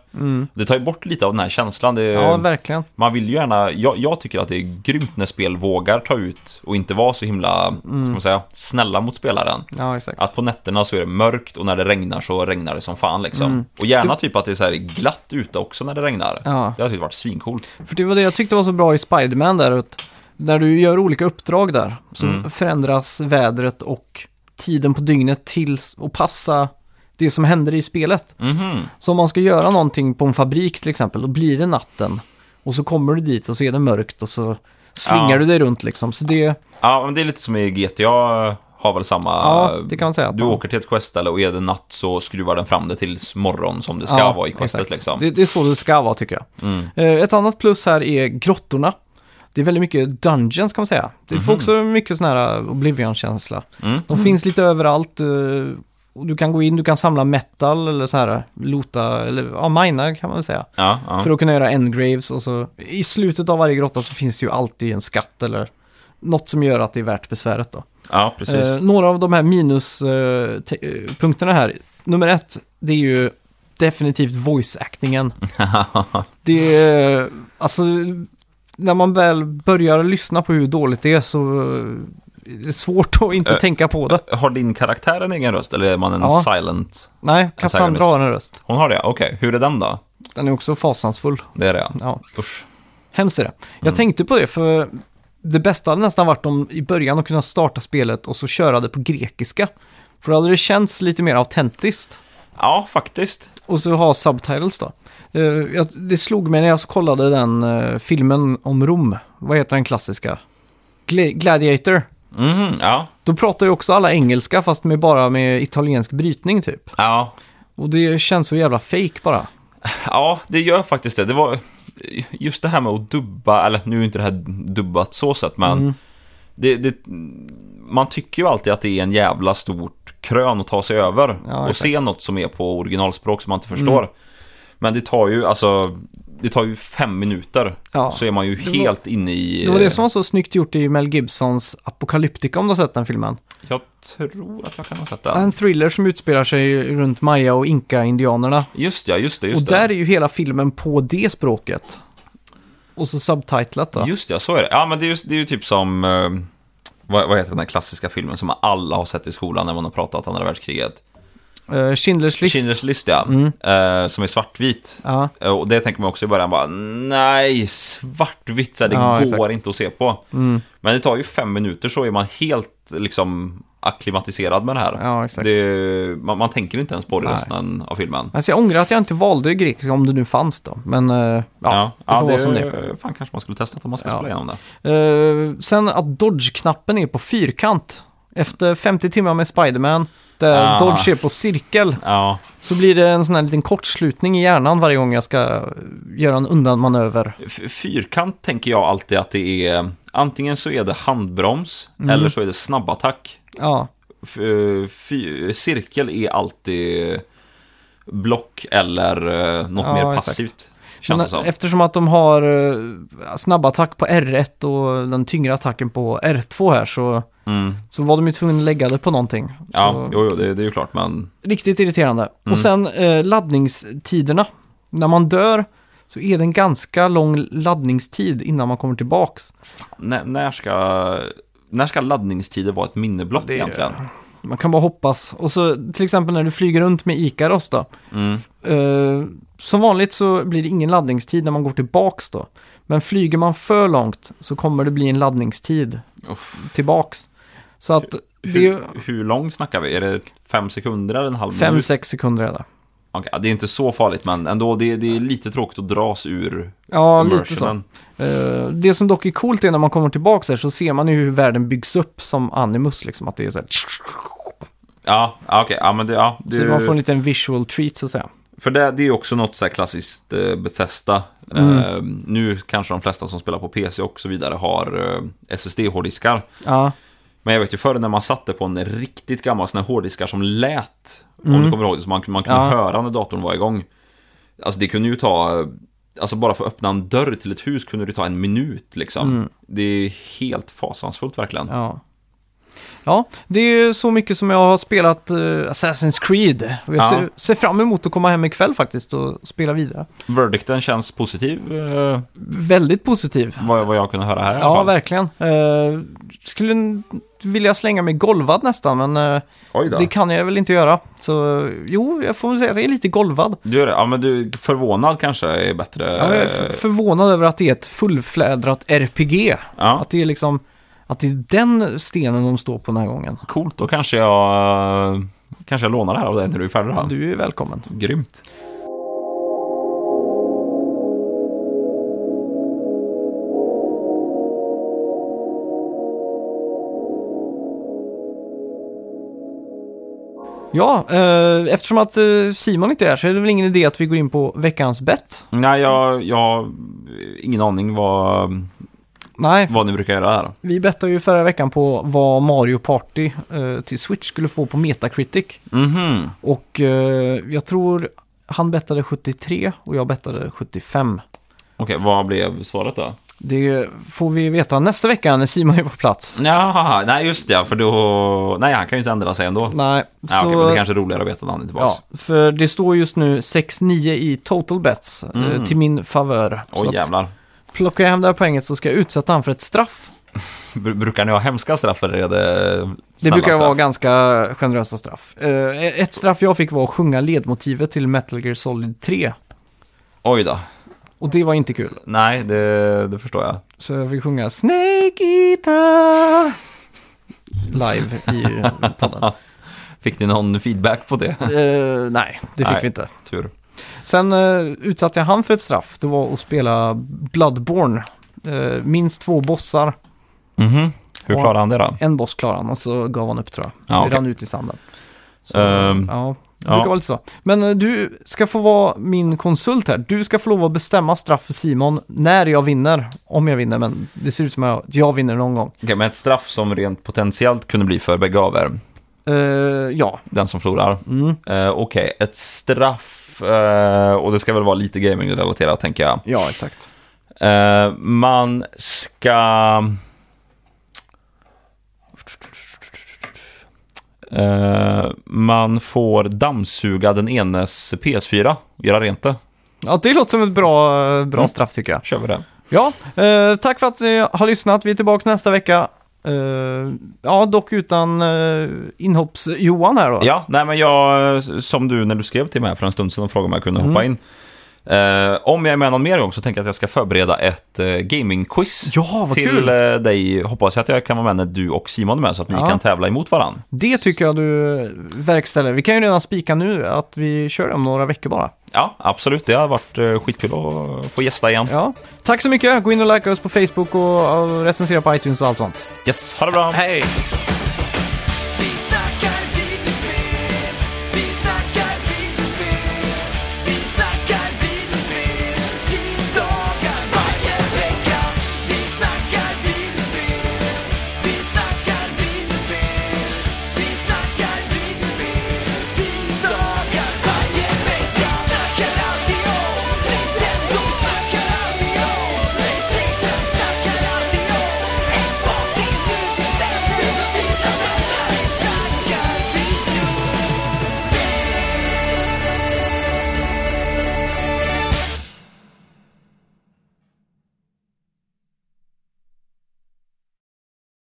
[SPEAKER 2] Det tar ju bort lite av den här känslan. Det,
[SPEAKER 1] Mm. ja verkligen.
[SPEAKER 2] man vill ju gärna, jag, jag tycker att det är grymt när spel vågar ta ut och inte vara så himla,
[SPEAKER 1] Mm.
[SPEAKER 2] ska man säga, snälla mot spelaren.
[SPEAKER 1] Ja, exakt.
[SPEAKER 2] Att på nätterna så är det mörkt och när det regnar så regnar det som fan liksom. Och gärna typ att det är så här glatt ute också när det regnar.
[SPEAKER 1] Mm. Ja.
[SPEAKER 2] Det har tyckt varit svincoolt.
[SPEAKER 1] För det var det jag tyckte var så bra i Spider-Man där. Att när du gör olika uppdrag där så
[SPEAKER 2] Mm.
[SPEAKER 1] förändras vädret och tiden på dygnet till att passa det som händer i spelet.
[SPEAKER 2] Mhm.
[SPEAKER 1] Så om man ska göra någonting på en fabrik till exempel, då blir det natten. Och så kommer du dit och så är det mörkt och så slingar
[SPEAKER 2] Ja.
[SPEAKER 1] du dig runt liksom. Så det,
[SPEAKER 2] Ja, men det är lite som i GTA har väl samma...
[SPEAKER 1] Ja, det kan man säga
[SPEAKER 2] Du åker till ett questställe och är det natt så skruvar den fram det tills morgon som det ska
[SPEAKER 1] Ja,
[SPEAKER 2] vara i questet
[SPEAKER 1] exakt.
[SPEAKER 2] liksom.
[SPEAKER 1] Det, det är så det ska vara tycker jag.
[SPEAKER 2] Mm.
[SPEAKER 1] Eh, Ett annat plus här är grottorna. Det är väldigt mycket dungeons kan man säga. Det får också mycket sån här uh, Oblivion-känsla.
[SPEAKER 2] Mhm. Mm.
[SPEAKER 1] De finns lite överallt. eh, Och du kan gå in, du kan samla metal eller så här, lota, eller ja, mina kan man väl säga.
[SPEAKER 2] Ja, ja.
[SPEAKER 1] För att kunna göra endgraves och så i slutet av varje grotta så finns det ju alltid en skatt eller något som gör att det är värt besväret då.
[SPEAKER 2] ja, precis.
[SPEAKER 1] Eh, några av de här minuspunkterna här. Nummer ett, det är ju definitivt voice-actingen. Det är, alltså, när man väl börjar lyssna på hur dåligt det är så är det svårt att inte
[SPEAKER 2] Eh,
[SPEAKER 1] tänka på det.
[SPEAKER 2] har din karaktär en egen röst eller är man en
[SPEAKER 1] Ja.
[SPEAKER 2] silent?
[SPEAKER 1] Nej, Cassandra har en röst.
[SPEAKER 2] Hon har det? Okej, hur är den då?
[SPEAKER 1] Den är också fasansfull.
[SPEAKER 2] Det är det ja.
[SPEAKER 1] Ja,
[SPEAKER 2] Usch.
[SPEAKER 1] hemskt är det. Jag
[SPEAKER 2] Mm.
[SPEAKER 1] tänkte på det för det bästa hade nästan varit om i början att kunna starta spelet och så köra det på grekiska. För då hade det känts lite mer autentiskt.
[SPEAKER 2] Ja, faktiskt.
[SPEAKER 1] Och så ha subtitles då. Eh, det slog mig när jag kollade den eh, filmen om Rom. Vad heter den klassiska? Gla- Gladiator.
[SPEAKER 2] Mhm, ja.
[SPEAKER 1] Då pratar ju också alla engelska fast med bara med italiensk brytning typ.
[SPEAKER 2] Ja.
[SPEAKER 1] Och det känns så jävla fake bara.
[SPEAKER 2] Ja, det gör faktiskt det. Det var just det här med att dubba, eller nu är inte det här dubbat så sett, men
[SPEAKER 1] Mm.
[SPEAKER 2] det, det, man tycker ju alltid att det är en jävla stort krön att ta sig över
[SPEAKER 1] Ja,
[SPEAKER 2] och.
[SPEAKER 1] Mm.
[SPEAKER 2] se något som är på originalspråk som man inte förstår. Men det tar ju, alltså, det tar ju fem minuter
[SPEAKER 1] Ja.
[SPEAKER 2] så är man ju
[SPEAKER 1] var-
[SPEAKER 2] helt inne i...
[SPEAKER 1] Det var det som var så snyggt gjort i Mel Gibsons Apocalyptica om du har sett den filmen.
[SPEAKER 2] Jag tror att jag kan ha sett den.
[SPEAKER 1] En thriller som utspelar sig runt Maya och Inka-indianerna.
[SPEAKER 2] Just ja, just det, just
[SPEAKER 1] Och där är ju hela filmen på det språket. Och så subtitlat då.
[SPEAKER 2] det. Just ja, så är det. Ja, men det är ju, det är ju typ som... eh, vad, vad heter den här klassiska filmen som alla har sett i skolan när man har pratat andra världskriget?
[SPEAKER 1] Eh, Schindler's list.
[SPEAKER 2] Schindler's list, ja. Eh, som är svartvit.
[SPEAKER 1] Ja,
[SPEAKER 2] Eh, Och det tänker man också i början bara, nej, svartvitt, det går
[SPEAKER 1] exakt.
[SPEAKER 2] inte att se på. Men det tar ju fem minuter så är man helt liksom akklimatiserad med det här.
[SPEAKER 1] Ja.
[SPEAKER 2] Det, man, man tänker inte ens på det
[SPEAKER 1] Nej.
[SPEAKER 2] resten av filmen.
[SPEAKER 1] alltså jag ångrar att jag inte valde grekiska om det nu fanns då. Men eh, ja,
[SPEAKER 2] Ja,
[SPEAKER 1] det får
[SPEAKER 2] ja,
[SPEAKER 1] vara som det är.
[SPEAKER 2] Fan, kanske man skulle testa om man ska
[SPEAKER 1] Ja.
[SPEAKER 2] spela igenom det.
[SPEAKER 1] Eh, sen att dodge-knappen är på fyrkant. Efter 50 timmar med Spiderman, där
[SPEAKER 2] Ah.
[SPEAKER 1] dodge på cirkel,
[SPEAKER 2] Ja,
[SPEAKER 1] så blir det en sån här liten kortslutning i hjärnan varje gång jag ska göra en undanmanöver.
[SPEAKER 2] Fyrkant tänker jag alltid att det är, antingen så är det handbroms,
[SPEAKER 1] Mm.
[SPEAKER 2] eller så är det snabbattack.
[SPEAKER 1] Ja,
[SPEAKER 2] cirkel är alltid block eller eh, något
[SPEAKER 1] Ja,
[SPEAKER 2] mer
[SPEAKER 1] exakt.
[SPEAKER 2] passivt. Känns
[SPEAKER 1] men eftersom att de har uh, snabbattack på R1 och den tyngre attacken på R2 här så,
[SPEAKER 2] Mm.
[SPEAKER 1] så var de ju tvungna att lägga det på någonting.
[SPEAKER 2] Ja,
[SPEAKER 1] så,
[SPEAKER 2] jo, jo, det, det är ju klart, men
[SPEAKER 1] Riktigt irriterande.
[SPEAKER 2] Mm.
[SPEAKER 1] Och sen eh, laddningstiderna. När man dör så är det en ganska lång laddningstid innan man kommer tillbaks.
[SPEAKER 2] när, när, ska, när ska laddningstider vara ett minne blott
[SPEAKER 1] Det
[SPEAKER 2] egentligen?
[SPEAKER 1] Man kan bara hoppas. Och så till exempel när du flyger runt med Ikaros då.
[SPEAKER 2] Mm.
[SPEAKER 1] Eh, som vanligt så blir det ingen laddningstid när man går tillbaks då. Men flyger man för långt så kommer det bli en laddningstid
[SPEAKER 2] Uff.
[SPEAKER 1] tillbaks. Så att det
[SPEAKER 2] Hur,
[SPEAKER 1] är
[SPEAKER 2] hur lång snackar vi? Är det fem sekunder eller en halv minut?
[SPEAKER 1] 5-6 sekunder är det.
[SPEAKER 2] Ja, det är inte så farligt, men ändå, det, det är lite tråkigt att dras ur
[SPEAKER 1] Ja, lite så. Eh, det som dock är coolt är när man kommer tillbaks här så ser man ju hur världen byggs upp som Animus liksom. Att det är så här,
[SPEAKER 2] Ja, okej, ja men det, ja. Det,
[SPEAKER 1] Så man får en liten visual treat så att säga.
[SPEAKER 2] För det, det är också något så här klassiskt eh, Bethesda. Eh, nu kanske de flesta som spelar på PC och så vidare har eh, SSD-hårddiskar.
[SPEAKER 1] Ja,
[SPEAKER 2] Men jag vet ju förr när man satte på en riktigt gammal sån här hårddiskar som lät, om du kommer ihåg det, så man, man kunde
[SPEAKER 1] Ja.
[SPEAKER 2] höra när datorn var igång. Alltså det kunde ju ta, alltså bara för att öppna en dörr till ett hus kunde det ta en minut liksom. Det är helt fasansfullt verkligen.
[SPEAKER 1] ja. Ja, det är så mycket som jag har spelat eh, Assassin's Creed. Och jag
[SPEAKER 2] Ja.
[SPEAKER 1] ser, ser fram emot att komma hem ikväll faktiskt och spela vidare.
[SPEAKER 2] Verdicten känns positiv, eh,
[SPEAKER 1] Väldigt positiv.
[SPEAKER 2] vad, vad jag kunde höra här i alla
[SPEAKER 1] Ja,
[SPEAKER 2] fall.
[SPEAKER 1] verkligen. Uh, skulle n- vilja slänga mig golvad nästan, men eh,
[SPEAKER 2] Oj då.
[SPEAKER 1] det kan jag väl inte göra. Så eh, jo, jag får väl säga att jag är lite golvad.
[SPEAKER 2] Du gör det? Ja, men du, förvånad kanske är bättre.
[SPEAKER 1] Ja, jag är f- förvånad över att det är ett fullflädrat RPG.
[SPEAKER 2] Ja,
[SPEAKER 1] Att det är liksom, att det är den stenen de står på den här gången.
[SPEAKER 2] coolt. Då kanske jag, kanske jag lånar det här av dig när du är färdig.
[SPEAKER 1] Ja, du är välkommen.
[SPEAKER 2] Grymt.
[SPEAKER 1] Ja, eh, eftersom att eh, Simon inte är här så är det väl ingen idé att vi går in på veckans bett.
[SPEAKER 2] Nej, jag, jag har ingen aning vad,
[SPEAKER 1] Nej,
[SPEAKER 2] vad ni brukar göra här.
[SPEAKER 1] vi bettade ju förra veckan på vad Mario Party eh, till Switch skulle få på Metacritic.
[SPEAKER 2] Mhm.
[SPEAKER 1] Och eh, jag tror han bettade 73 och jag bettade 75.
[SPEAKER 2] Okej, vad blev svaret då?
[SPEAKER 1] Det får vi veta nästa vecka när Simon är på plats.
[SPEAKER 2] Jaha, nej just det, för då... Nej, han kan ju inte ändra sig ändå.
[SPEAKER 1] Nej,
[SPEAKER 2] Ja, okej, men det kanske är roligare att veta när han är tillbaka.
[SPEAKER 1] ja, för det står just nu 6-9 i total bets eh,
[SPEAKER 2] Mm.
[SPEAKER 1] till min favör.
[SPEAKER 2] Oj,
[SPEAKER 1] att
[SPEAKER 2] jävlar.
[SPEAKER 1] Plockar jag hem det här poänget så ska jag utsätta han för ett straff.
[SPEAKER 2] Br- Brukar ni ha hemska straff eller är det
[SPEAKER 1] Det brukar
[SPEAKER 2] straff?
[SPEAKER 1] vara ganska generösa straff. Eh, ett straff jag fick var att sjunga ledmotivet till Metal Gear Solid 3.
[SPEAKER 2] Oj då.
[SPEAKER 1] Och det var inte kul.
[SPEAKER 2] Nej, det, det förstår jag.
[SPEAKER 1] Så jag fick sjunga Snake Eater live i podden.
[SPEAKER 2] Fick ni någon feedback på det?
[SPEAKER 1] Eh, nej, det fick
[SPEAKER 2] Nej.
[SPEAKER 1] vi inte.
[SPEAKER 2] Tur.
[SPEAKER 1] Sen uh, utsatte jag han för ett straff. Det var att spela Bloodborne. Eh, minst två bossar.
[SPEAKER 2] Mhm. Hur
[SPEAKER 1] Och-
[SPEAKER 2] klarade han det då?
[SPEAKER 1] En boss klarade han och så gav han upp tror jag.
[SPEAKER 2] Ja,
[SPEAKER 1] det
[SPEAKER 2] okej.
[SPEAKER 1] rann ut i sanden. Så,
[SPEAKER 2] Ehm,
[SPEAKER 1] ja, det
[SPEAKER 2] ja.
[SPEAKER 1] brukar vara lite så. Men eh, du ska få vara min konsult här. Du ska få lov att bestämma straff för Simon när jag vinner. Om jag vinner, men det ser ut som att jag vinner någon gång.
[SPEAKER 2] Okej, men ett straff som rent potentiellt kunde bli för bägge av er.
[SPEAKER 1] Eh, ja.
[SPEAKER 2] Den som förlorar.
[SPEAKER 1] Mm.
[SPEAKER 2] Eh, Okej, ett straff. Eh, och det ska väl vara lite gaming-relaterat tänker jag.
[SPEAKER 1] Ja, exakt.
[SPEAKER 2] Eh, man ska... Eh, man får dammsuga den enes PS4 och göra rent det.
[SPEAKER 1] Ja, det låter som ett bra, bra
[SPEAKER 2] Mm.
[SPEAKER 1] straff tycker jag.
[SPEAKER 2] Kör vi det.
[SPEAKER 1] Ja, tack för att ni har lyssnat. Vi är tillbaka nästa vecka. Eh, ja, dock utan eh, inhopps-Johan här då.
[SPEAKER 2] Ja, nej men jag, som du när du skrev till mig för en stund sedan och frågade om jag kunde hoppa in. Eh, om jag är med någon mer gång så tänker jag att jag ska förbereda ett uh, gaming-quiz
[SPEAKER 1] Ja, vad
[SPEAKER 2] till
[SPEAKER 1] kul!
[SPEAKER 2] eh, dig. Hoppas jag att jag kan vara med när du och Simon är med så att ni
[SPEAKER 1] Ja.
[SPEAKER 2] kan tävla emot varandra.
[SPEAKER 1] Det tycker jag du verkställer. Vi kan ju redan spika nu att vi kör om några veckor bara.
[SPEAKER 2] Ja, absolut. Det har varit uh, skitkul att få gästa igen.
[SPEAKER 1] Ja, tack så mycket. Gå in och likea oss på Facebook och, och recensera på iTunes och allt sånt.
[SPEAKER 2] Yes, ha det bra!
[SPEAKER 1] Hej!